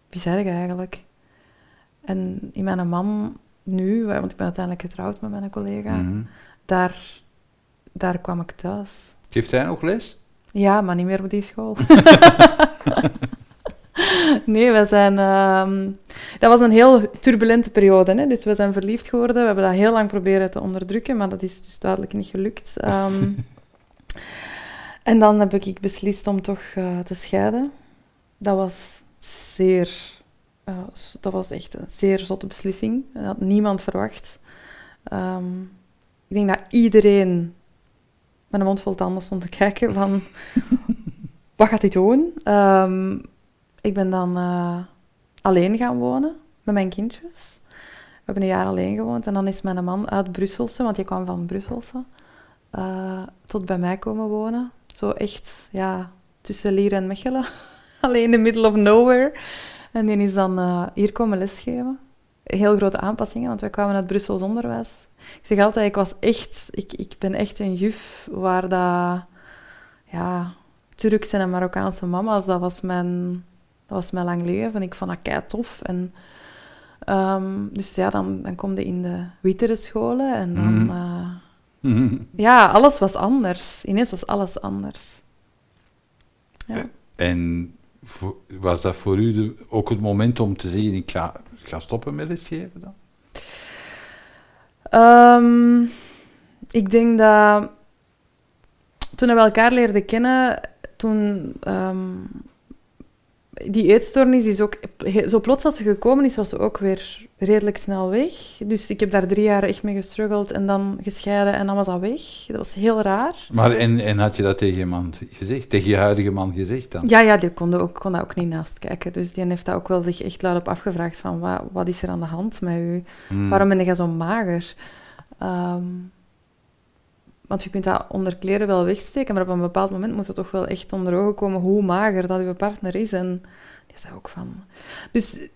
wie zeg je eigenlijk? En in mijn man nu, want ik ben uiteindelijk getrouwd met mijn collega, Mhm. daar, daar kwam ik thuis. Geeft hij nog les? Ja, maar niet meer op die school. nee, we zijn... ehm, dat was een heel turbulente periode. Hè? Dus we zijn verliefd geworden. We hebben dat heel lang proberen te onderdrukken, maar dat is dus duidelijk niet gelukt. Ehm, en dan heb ik beslist om toch eh, te scheiden. Dat was zeer... eh, dat was echt een zeer zotte beslissing. Dat had niemand verwacht. Ehm, ik denk dat iedereen met een mond vol tanden stond te kijken van... wat gaat hij doen? Ik ben dan eh, alleen gaan wonen met mijn kindjes. We hebben een jaar alleen gewoond en dan is mijn man uit Brusselse, want die kwam van Brusselse, eh, tot bij mij komen wonen. Zo echt, ja, tussen Lier en Mechelen. alleen in the middle of nowhere. En die is dan eh, hier komen lesgeven. Heel grote aanpassingen, want wij kwamen uit Brussels onderwijs. Ik zeg altijd, ik was echt, ik, ik ben echt een juf waar dat, ja, Turkse en Marokkaanse mama's, dat was mijn, dat was mijn lang leven. Ik vond dat kei tof. En, ehm, dus ja, dan, dan kom je in de wittere scholen en dan, Mhm. eh, ja, alles was anders. Ineens was alles anders. Ja. En was dat voor u de- ook het moment om te zeggen, ik ga, ik ga stoppen met lesgeven dan? Ehm, ik denk dat toen we elkaar leerden kennen, toen ehm, die eetstoornis is ook zo plots als ze gekomen is, was ze ook weer redelijk snel weg. Dus ik heb daar drie jaar echt mee gestruggeld en dan gescheiden en dan was dat weg. Dat was heel raar. Maar en, en had je dat tegen je man gezegd, tegen je huidige man gezegd dan? Ja, ja, die kon, ook, kon daar ook niet naast kijken. Dus die heeft dat ook wel zich echt luid op afgevraagd van wat, wat is er aan de hand met u? Hmm. Waarom ben je zo mager? Ehm, want je kunt dat onder kleren wel wegsteken, maar op een bepaald moment moet het toch wel echt onder ogen komen hoe mager dat je partner is. En die zei ook van... Dus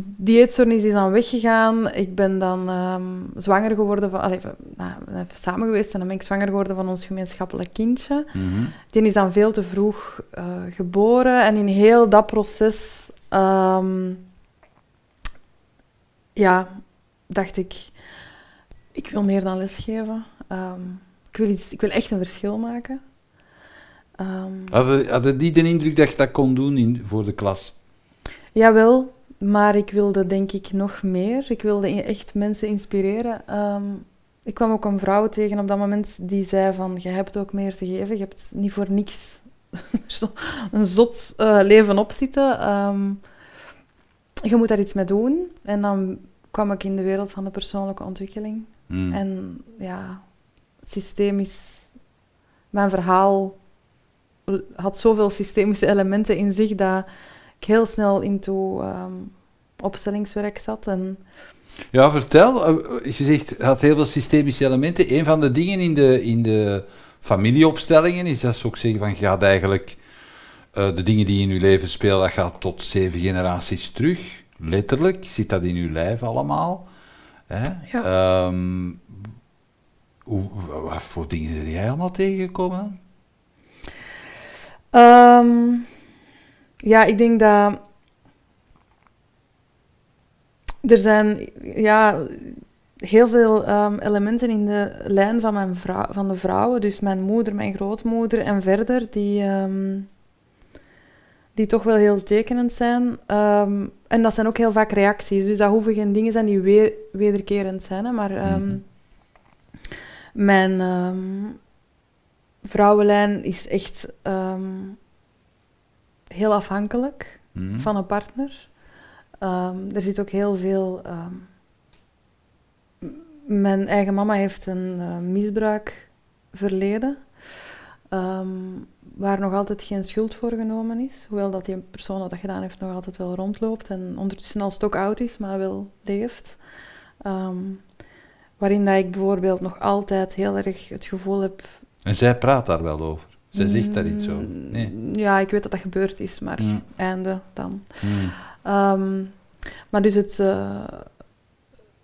die eetstoornis is dan weggegaan. Ik ben dan ehm, zwanger geworden van... Allee, nou, we zijn samen geweest en dan ben ik zwanger geworden van ons gemeenschappelijk kindje. Mhm. Die is dan veel te vroeg eh, geboren. En in heel dat proces... ehm, ja, dacht ik... Ik wil meer dan lesgeven. Ehm, ik, wil iets, ik wil echt een verschil maken. Ehm, Hadden hadden die de indruk dat je dat kon doen in, voor de klas? Jawel, maar ik wilde denk ik nog meer. Ik wilde echt mensen inspireren. Ehm, ik kwam ook een vrouw tegen op dat moment die zei van... Je hebt ook meer te geven. Je hebt niet voor niks een zot eh, leven opzitten. Je moet daar iets mee doen. En dan kwam ik in de wereld van de persoonlijke ontwikkeling. Hmm. En ja, het systeem is... Mijn verhaal had zoveel systemische elementen in zich dat ik heel snel into ehm, opstellingswerk zat. En Ja, vertel. Eh, Je zegt, het had heel veel systemische elementen. Een van de dingen in de, in de familieopstellingen is dat ze ook zeggen van, je gaat eigenlijk eh, de dingen die in je leven spelen, dat gaat tot zeven generaties terug. Letterlijk zit dat in je lijf allemaal. Hè? Ehm, hoe, wat voor dingen zijn jij allemaal tegengekomen dan? Ehm, ja, ik denk dat er zijn ja, heel veel ehm, elementen in de lijn van, mijn vrouw, van de vrouwen. Dus mijn moeder, mijn grootmoeder en verder, die, ehm, die toch wel heel tekenend zijn. En dat zijn ook heel vaak reacties. Dus dat hoeven geen dingen zijn die weer, wederkerend zijn. Hè, maar Mhm. Mijn vrouwenlijn is echt heel afhankelijk Mhm. van een partner. Ehm, er zit ook heel veel. ehm, mijn eigen mama heeft een eh, misbruikverleden. ehm, waar nog altijd geen schuld voor genomen is. Hoewel dat die persoon dat dat gedaan heeft nog altijd wel rondloopt. En ondertussen al stok oud is, maar wel leeft. Ehm, waarin dat ik bijvoorbeeld nog altijd heel erg het gevoel heb... En zij praat daar wel over. Zij zegt daar iets over. Mm, Nee. Ja, ik weet dat dat gebeurd is, maar Mm. einde dan. Mm. Ehm, maar dus het, eh,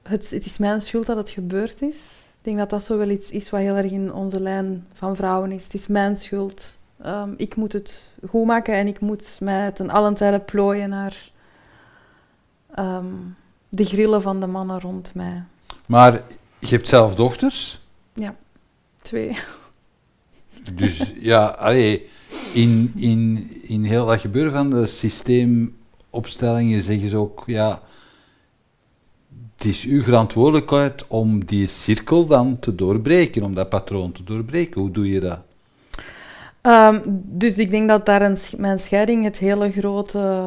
het, het is mijn schuld dat het gebeurd is. Ik denk dat dat zo wel iets is wat heel erg in onze lijn van vrouwen is. Het is mijn schuld. Ehm, ik moet het goed maken en ik moet mij ten allen tijde plooien naar ehm, de grillen van de mannen rond mij. Maar je hebt zelf dochters. Twee. Dus ja, allee, in, in, in heel dat gebeuren van de systeemopstellingen zeggen ze ook, ja, het is uw verantwoordelijkheid om die cirkel dan te doorbreken, om dat patroon te doorbreken. Hoe doe je dat? Ehm, dus ik denk dat daar een, mijn scheiding het hele grote,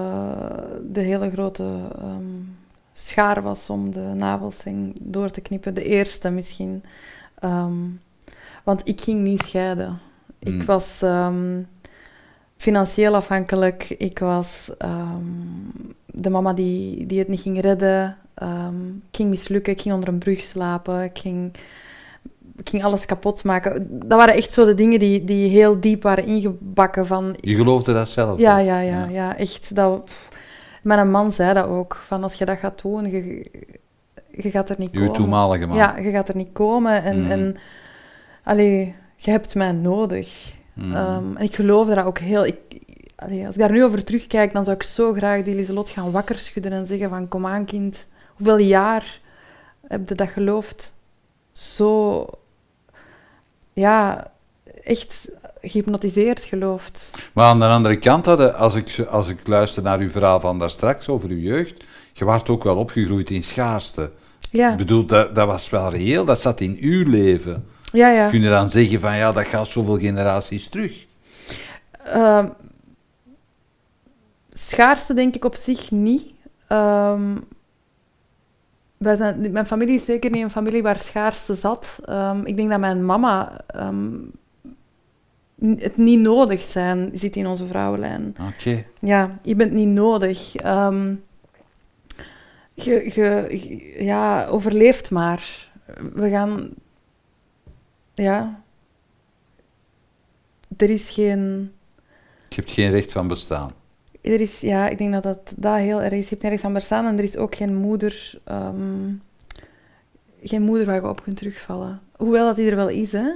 de hele grote ehm, schaar was om de navelstreng door te knippen. De eerste misschien. Ehm, want ik ging niet scheiden. Hmm. Ik was ehm, financieel afhankelijk. Ik was ehm, de mama die, die het niet ging redden. Ik ging mislukken. Ik ging onder een brug slapen. Ik ging, ik ging alles kapot maken. Dat waren echt zo de dingen die, die heel diep waren ingebakken van... Je geloofde dat zelf? Ja, ja, ja, ja, echt. Dat, pff. Mijn man zei dat ook. Van als je dat gaat doen, je, je gaat er niet Uw komen. toenmalige man. Ja, je gaat er niet komen. En, Mhm. en allee, je hebt mij nodig. Mm. Ehm, en ik geloofde dat ook heel... Ik, allee, als ik daar nu over terugkijk, dan zou ik zo graag die Lieselot gaan wakker schudden en zeggen van... Kom aan, kind. Hoeveel jaar heb je dat geloofd? Zo... Ja, echt gehypnotiseerd geloofd. Maar aan de andere kant, hadden, als, ik, als ik luister naar uw verhaal van daar straks over uw jeugd, je waart ook wel opgegroeid in schaarste. Ja, Ik bedoel, dat, dat was wel reëel, dat zat in uw leven. ja, ja. Kun je dan zeggen van ja, dat gaat zoveel generaties terug? Ehm, schaarste denk ik op zich niet. Wij zijn, mijn familie is zeker niet een familie waar schaarste zat. Ehm, ik denk dat mijn mama het niet nodig zijn zit in onze vrouwenlijn. Oké. Ja, je bent niet nodig. Ehm, je, ja, overleeft maar. We gaan... Ja. Er is geen... Je hebt geen recht van bestaan. Er is, ja, ik denk dat dat, dat heel erg is. Je hebt nergens van bestaan en er is ook geen moeder, ehm, geen moeder waar je op kunt terugvallen. Hoewel dat die er wel is, hè.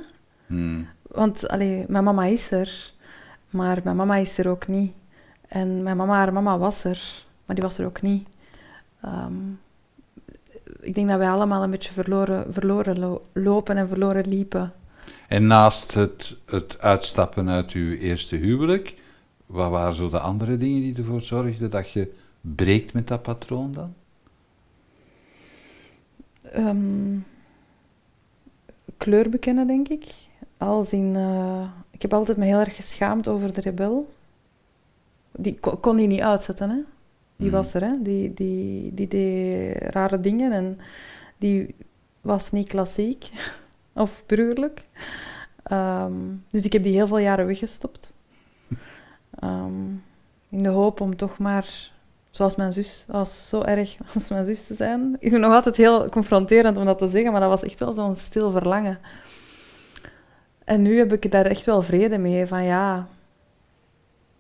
Hmm. Want, allee, mijn mama is er, maar mijn mama is er ook niet. En mijn mama, haar mama was er, maar die was er ook niet. Ehm, ik denk dat wij allemaal een beetje verloren, verloren lo- lopen en verloren liepen. En naast het, het uitstappen uit uw eerste huwelijk, wat waren zo de andere dingen die ervoor zorgden dat je breekt met dat patroon dan? Ehm, kleur bekennen, denk ik. Als in, eh, ik heb altijd me heel erg geschaamd over de rebel. Die kon, kon die niet uitzetten, hè. Die Hmm. was er, hè. Die, die, die deed rare dingen en die was niet klassiek of burgerlijk. Ehm, dus ik heb die heel veel jaren weggestopt. Ehm, in de hoop om toch maar, zoals mijn zus, was zo erg als mijn zus te zijn. Ik vind het nog altijd heel confronterend om dat te zeggen, maar dat was echt wel zo'n stil verlangen. En nu heb ik daar echt wel vrede mee, van ja...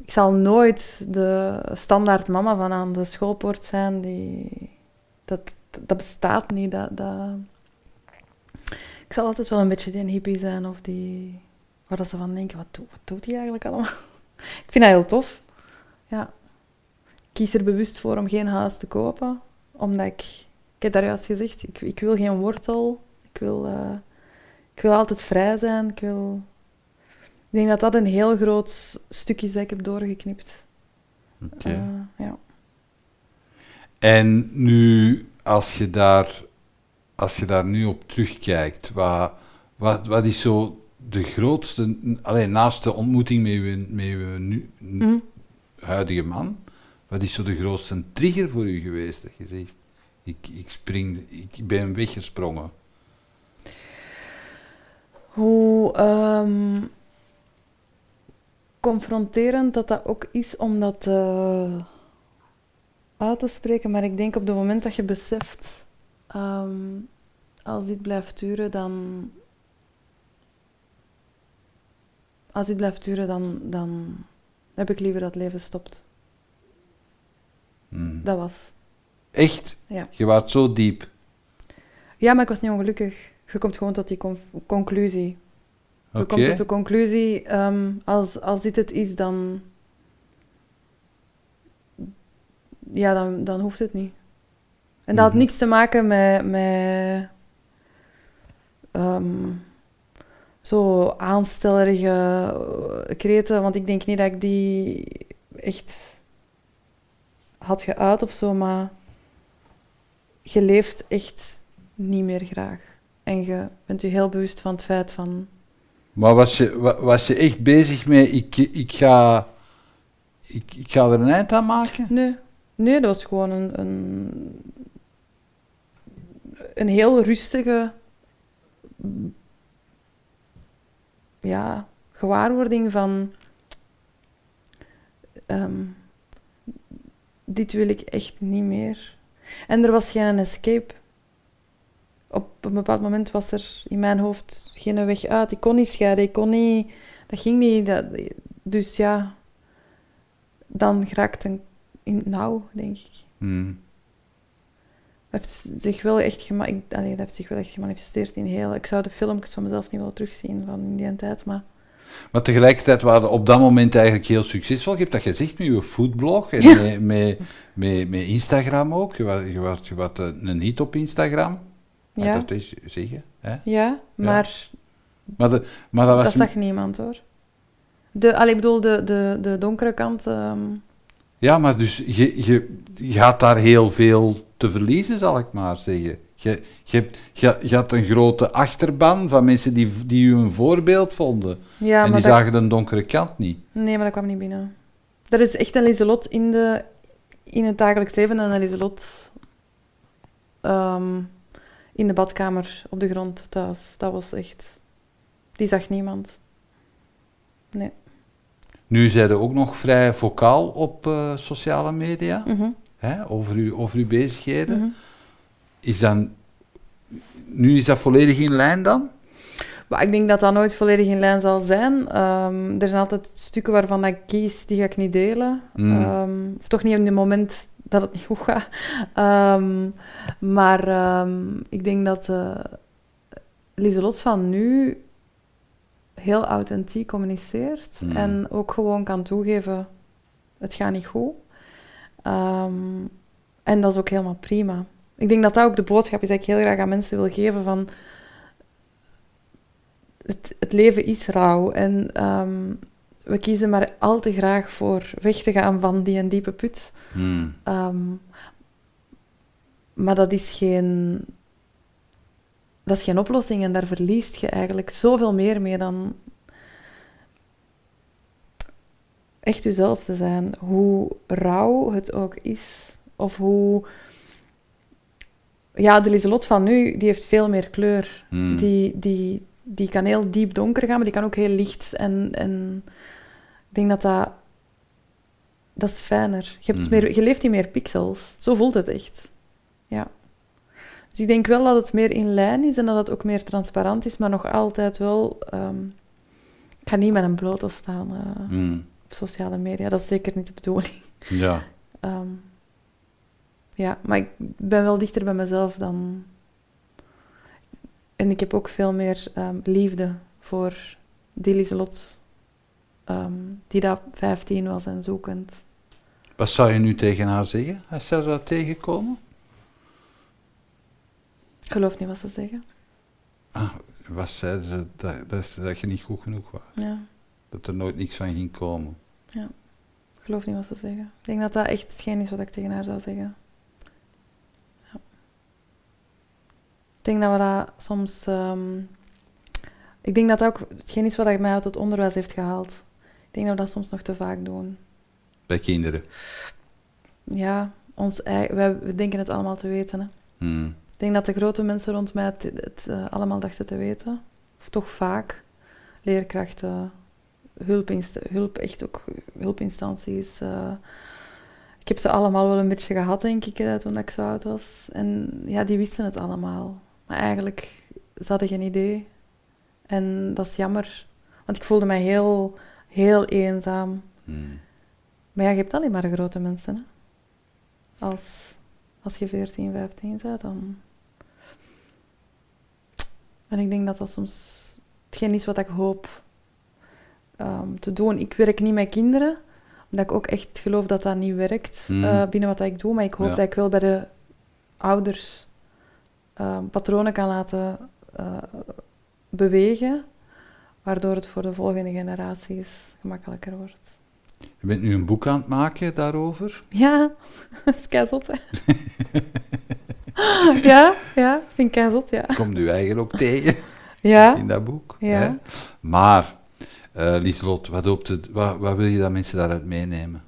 Ik zal nooit de standaard mama van aan de schoolpoort zijn, die... Dat, dat bestaat niet, dat... dat... Ik zal altijd wel een beetje die hippie zijn of die... Waar dat ze van denken, wat, doet, hij eigenlijk allemaal? ik vind dat heel tof. Ja. Ik kies er bewust voor om geen huis te kopen. Omdat ik... Ik heb daar juist gezegd, ik, ik wil geen wortel. Ik wil, uh, ik wil altijd vrij zijn. Ik wil... Ik denk dat dat een heel groot stukje is dat ik heb doorgeknipt. Oké. Okay. Uh, ja. En nu, als je daar, als je daar nu op terugkijkt, wat, wat, wat is zo de grootste, alleen naast de ontmoeting met je, met je nu, Mm. huidige man, wat is zo de grootste trigger voor u geweest? Dat je zegt, ik, ik spring, ik ben weggesprongen. Hoe ehm, confronterend dat dat ook is om dat eh, uit te spreken, maar ik denk op het moment dat je beseft, ehm, als dit blijft duren, dan. Als dit blijft duren, dan, dan heb ik liever dat leven stopt. Hmm. Dat was. Echt? Ja. Je was zo diep. Ja, maar ik was niet ongelukkig. Je komt gewoon tot die conclusie. Je komt tot de conclusie, ehm, als, als dit het is, dan... Ja, dan, dan hoeft het niet. En dat had Mhm. niks te maken met... met ehm, zo aanstellerige eh, kreten, want ik denk niet dat ik die echt had geuit of zo, maar je leeft echt niet meer graag. En je bent je heel bewust van het feit van... Maar was je, wa- was je echt bezig met, ik, ik, ga, ik, ik ga er een eind aan maken? Nee, nee dat was gewoon een, een, een heel rustige ja, gewaarwording van ehm, dit wil ik echt niet meer. En er was geen escape. Op een bepaald moment was er in mijn hoofd geen weg uit. Ik kon niet scheiden, ik kon niet... Dat ging niet. Dat, dus ja, dan raakt een in het nauw, denk ik. Hmm. Dat heeft zich wel echt, gema ik, allee, dat heeft zich wel echt gemanifesteerd in heel... Ik zou de filmpjes van mezelf niet willen terugzien van in die tijd, maar... Maar tegelijkertijd waren op dat moment eigenlijk heel succesvol. Je hebt dat gezegd met je foodblog en Ja. met, met, met, met Instagram ook. Je was, je was, je was een hit op Instagram. Mag Ja, dat eens zeggen? Hè? ja maar Maar, de, maar dat was... dat zag niemand, hoor. De, allee, ik bedoel, de, de, de donkere kant... ehm, Ja, maar dus je, je, je had daar heel veel te verliezen, zal ik maar zeggen. Je, je, hebt, je, je had een grote achterban van mensen die, die u een voorbeeld vonden. ja, en maar die dat, zagen de donkere kant niet. Nee, maar dat kwam niet binnen. Er is echt een Lieselot in, de, in het dagelijks leven en een Lieselot ehm, in de badkamer op de grond thuis. Dat was echt... Die zag niemand. Nee. Nu zijn er ook nog vrij vocaal op eh, sociale media, Mhm, hè, over, uw, over uw bezigheden. mhm. Is dan, nu is dat volledig in lijn dan? Maar ik denk dat dat nooit volledig in lijn zal zijn. Ehm, er zijn altijd stukken waarvan ik kies, die ga ik niet delen. Mm. Ehm, of toch niet op het moment dat het niet goed gaat. Ehm, maar ehm, ik denk dat uh, Lieselot van nu heel authentiek communiceert. Mm. En ook gewoon kan toegeven, het gaat niet goed. Ehm, en dat is ook helemaal prima. Ik denk dat dat ook de boodschap is die ik heel graag aan mensen wil geven van... Het, het leven is rauw en we kiezen maar al te graag voor weg te gaan van die en diepe put. Hmm. Ehm, maar dat is geen... Dat is geen oplossing en daar verliest je eigenlijk zoveel meer mee dan echt jezelf te zijn. Hoe rauw het ook is. Of hoe... Ja, de Lieselot van nu, die heeft veel meer kleur. Hmm. Die, die, die kan heel diep donker gaan, maar die kan ook heel licht. En, en ik denk dat dat... Dat is fijner. Je, hebt Mhm. meer, je leeft in meer pixels. Zo voelt het echt. Ja. Dus ik denk wel dat het meer in lijn is en dat het ook meer transparant is, maar nog altijd wel... ehm, ik ga niet met een blote staan eh, Hmm. op sociale media. Dat is zeker niet de bedoeling. Ja. Ehm, ja, maar ik ben wel dichter bij mezelf dan... en ik heb ook veel meer ehm, liefde voor die Lieselot ehm, die dat 15 was en zoekend. Wat zou je nu tegen haar zeggen als ze zou tegenkomen? Ik geloof niet wat ze zeggen. Ah, wat zeiden ze? Dat, dat, dat je niet goed genoeg was. Ja, Dat er nooit niks van ging komen. ik geloof niet wat ze zeggen. Ik denk dat dat echt hetgeen is wat ik tegen haar zou zeggen. Ja. Ik denk dat we dat soms... ehm, ik denk dat dat ook hetgeen is wat mij uit het onderwijs heeft gehaald. Ik denk dat we dat soms nog te vaak doen. Bij kinderen. Ja, ons eigen, wij, we denken het allemaal te weten. Hè. Hmm. Ik denk dat de grote mensen rond mij het, het eh, allemaal dachten te weten. Of toch vaak. Leerkrachten, hulpinst hulp, echt ook hulpinstanties. eh. ik heb ze allemaal wel een beetje gehad, denk ik, eh, toen ik zo oud was. En ja, die wisten het allemaal. Maar eigenlijk, ze hadden geen idee. En dat is jammer. Want ik voelde mij heel, heel eenzaam. Hmm. Maar ja, je hebt alleen maar de grote mensen. Hè? Als, als je 14, 15 bent, dan... En ik denk dat dat soms hetgeen is wat ik hoop ehm, te doen. Ik werk niet met kinderen, omdat ik ook echt geloof dat dat niet werkt eh, binnen wat ik doe. Maar ik hoop Ja. dat ik wel bij de ouders ehm, patronen kan laten eh, bewegen, waardoor het voor de volgende generaties gemakkelijker wordt. Je bent nu een boek aan het maken daarover. Ja, dat is keizot, ja, ja, vind ik keizot, ja. Komt u eigen ook tegen Ja, in dat boek. Ja. Hè? Maar, eh Lieselot, wat, het, wat, wat wil je dat mensen daaruit meenemen?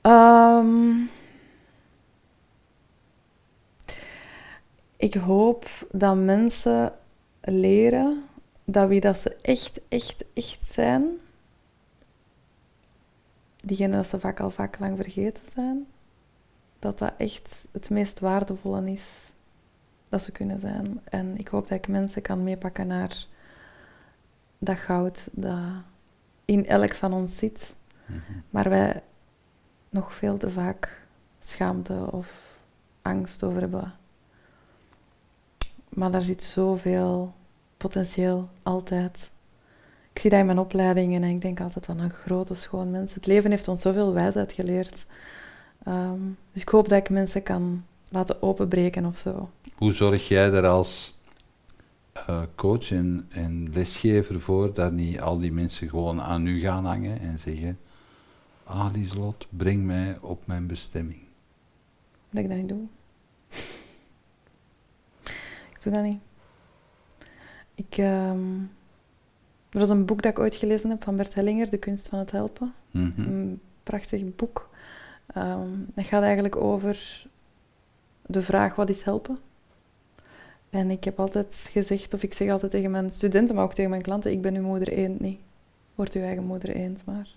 Ehm, ik hoop dat mensen leren dat wie dat ze echt, echt, echt zijn, diegenen dat ze vaak al vaak lang vergeten zijn, dat dat echt het meest waardevolle is dat ze kunnen zijn. En ik hoop dat ik mensen kan meepakken naar dat goud dat in elk van ons zit, Mhm. maar wij nog veel te vaak schaamte of angst over hebben. Maar daar zit zoveel potentieel altijd. Ik zie dat in mijn opleidingen en ik denk altijd van een grote schoon mens. Het leven heeft ons zoveel wijsheid geleerd. Ehm, dus ik hoop dat ik mensen kan laten openbreken of zo. Hoe zorg jij er als eh, coach en, en lesgever voor dat niet al die mensen gewoon aan u gaan hangen en zeggen: Ah, Lieselot, breng mij op mijn bestemming? Dat ik dat niet doe. Ik doe dat niet. Ik, ehm, er was een boek dat ik ooit gelezen heb van Bert Hellinger, De kunst van het helpen. Mhm. Een prachtig boek. Ehm dat gaat eigenlijk over de vraag wat is helpen. En ik heb altijd gezegd, of ik zeg altijd tegen mijn studenten, maar ook tegen mijn klanten, ik ben uw moeder eend niet. Word uw eigen moeder eend, maar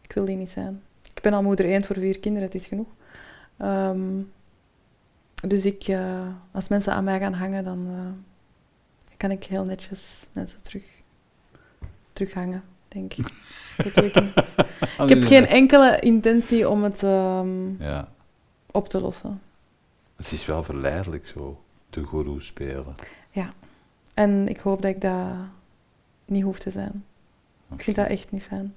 ik wil die niet zijn. Ik ben al moeder eend voor vier kinderen, het is genoeg. Ehm, dus ik, eh, als mensen aan mij gaan hangen, dan eh, kan ik heel netjes mensen terug, terughangen, denk ik. Dat doe ik heb geen enkele intentie om het ehm, Ja, op te lossen. het is wel verleidelijk zo, de goeroe spelen. En ik hoop dat ik dat niet hoef te zijn. Ik vind dat echt niet fijn.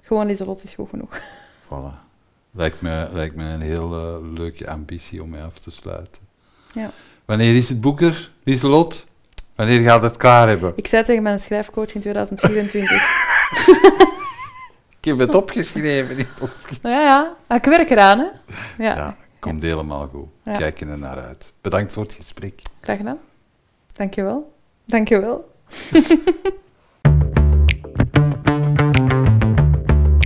Gewoon Lieselot is goed genoeg. Voilà. Lijkt me, lijkt me een heel eh, leuke ambitie om mij af te sluiten. Ja. Wanneer is het boek er, Lieselot? Wanneer gaat het klaar hebben? Ik zei tegen mijn schrijfcoach in 2024. Ik heb het opgeschreven. ja, ja. Ik werk eraan, hè. Ja, Ja, komt helemaal goed. Ja. Kijk er naar uit. Bedankt voor het gesprek. graag gedaan. Dankjewel. Dankjewel.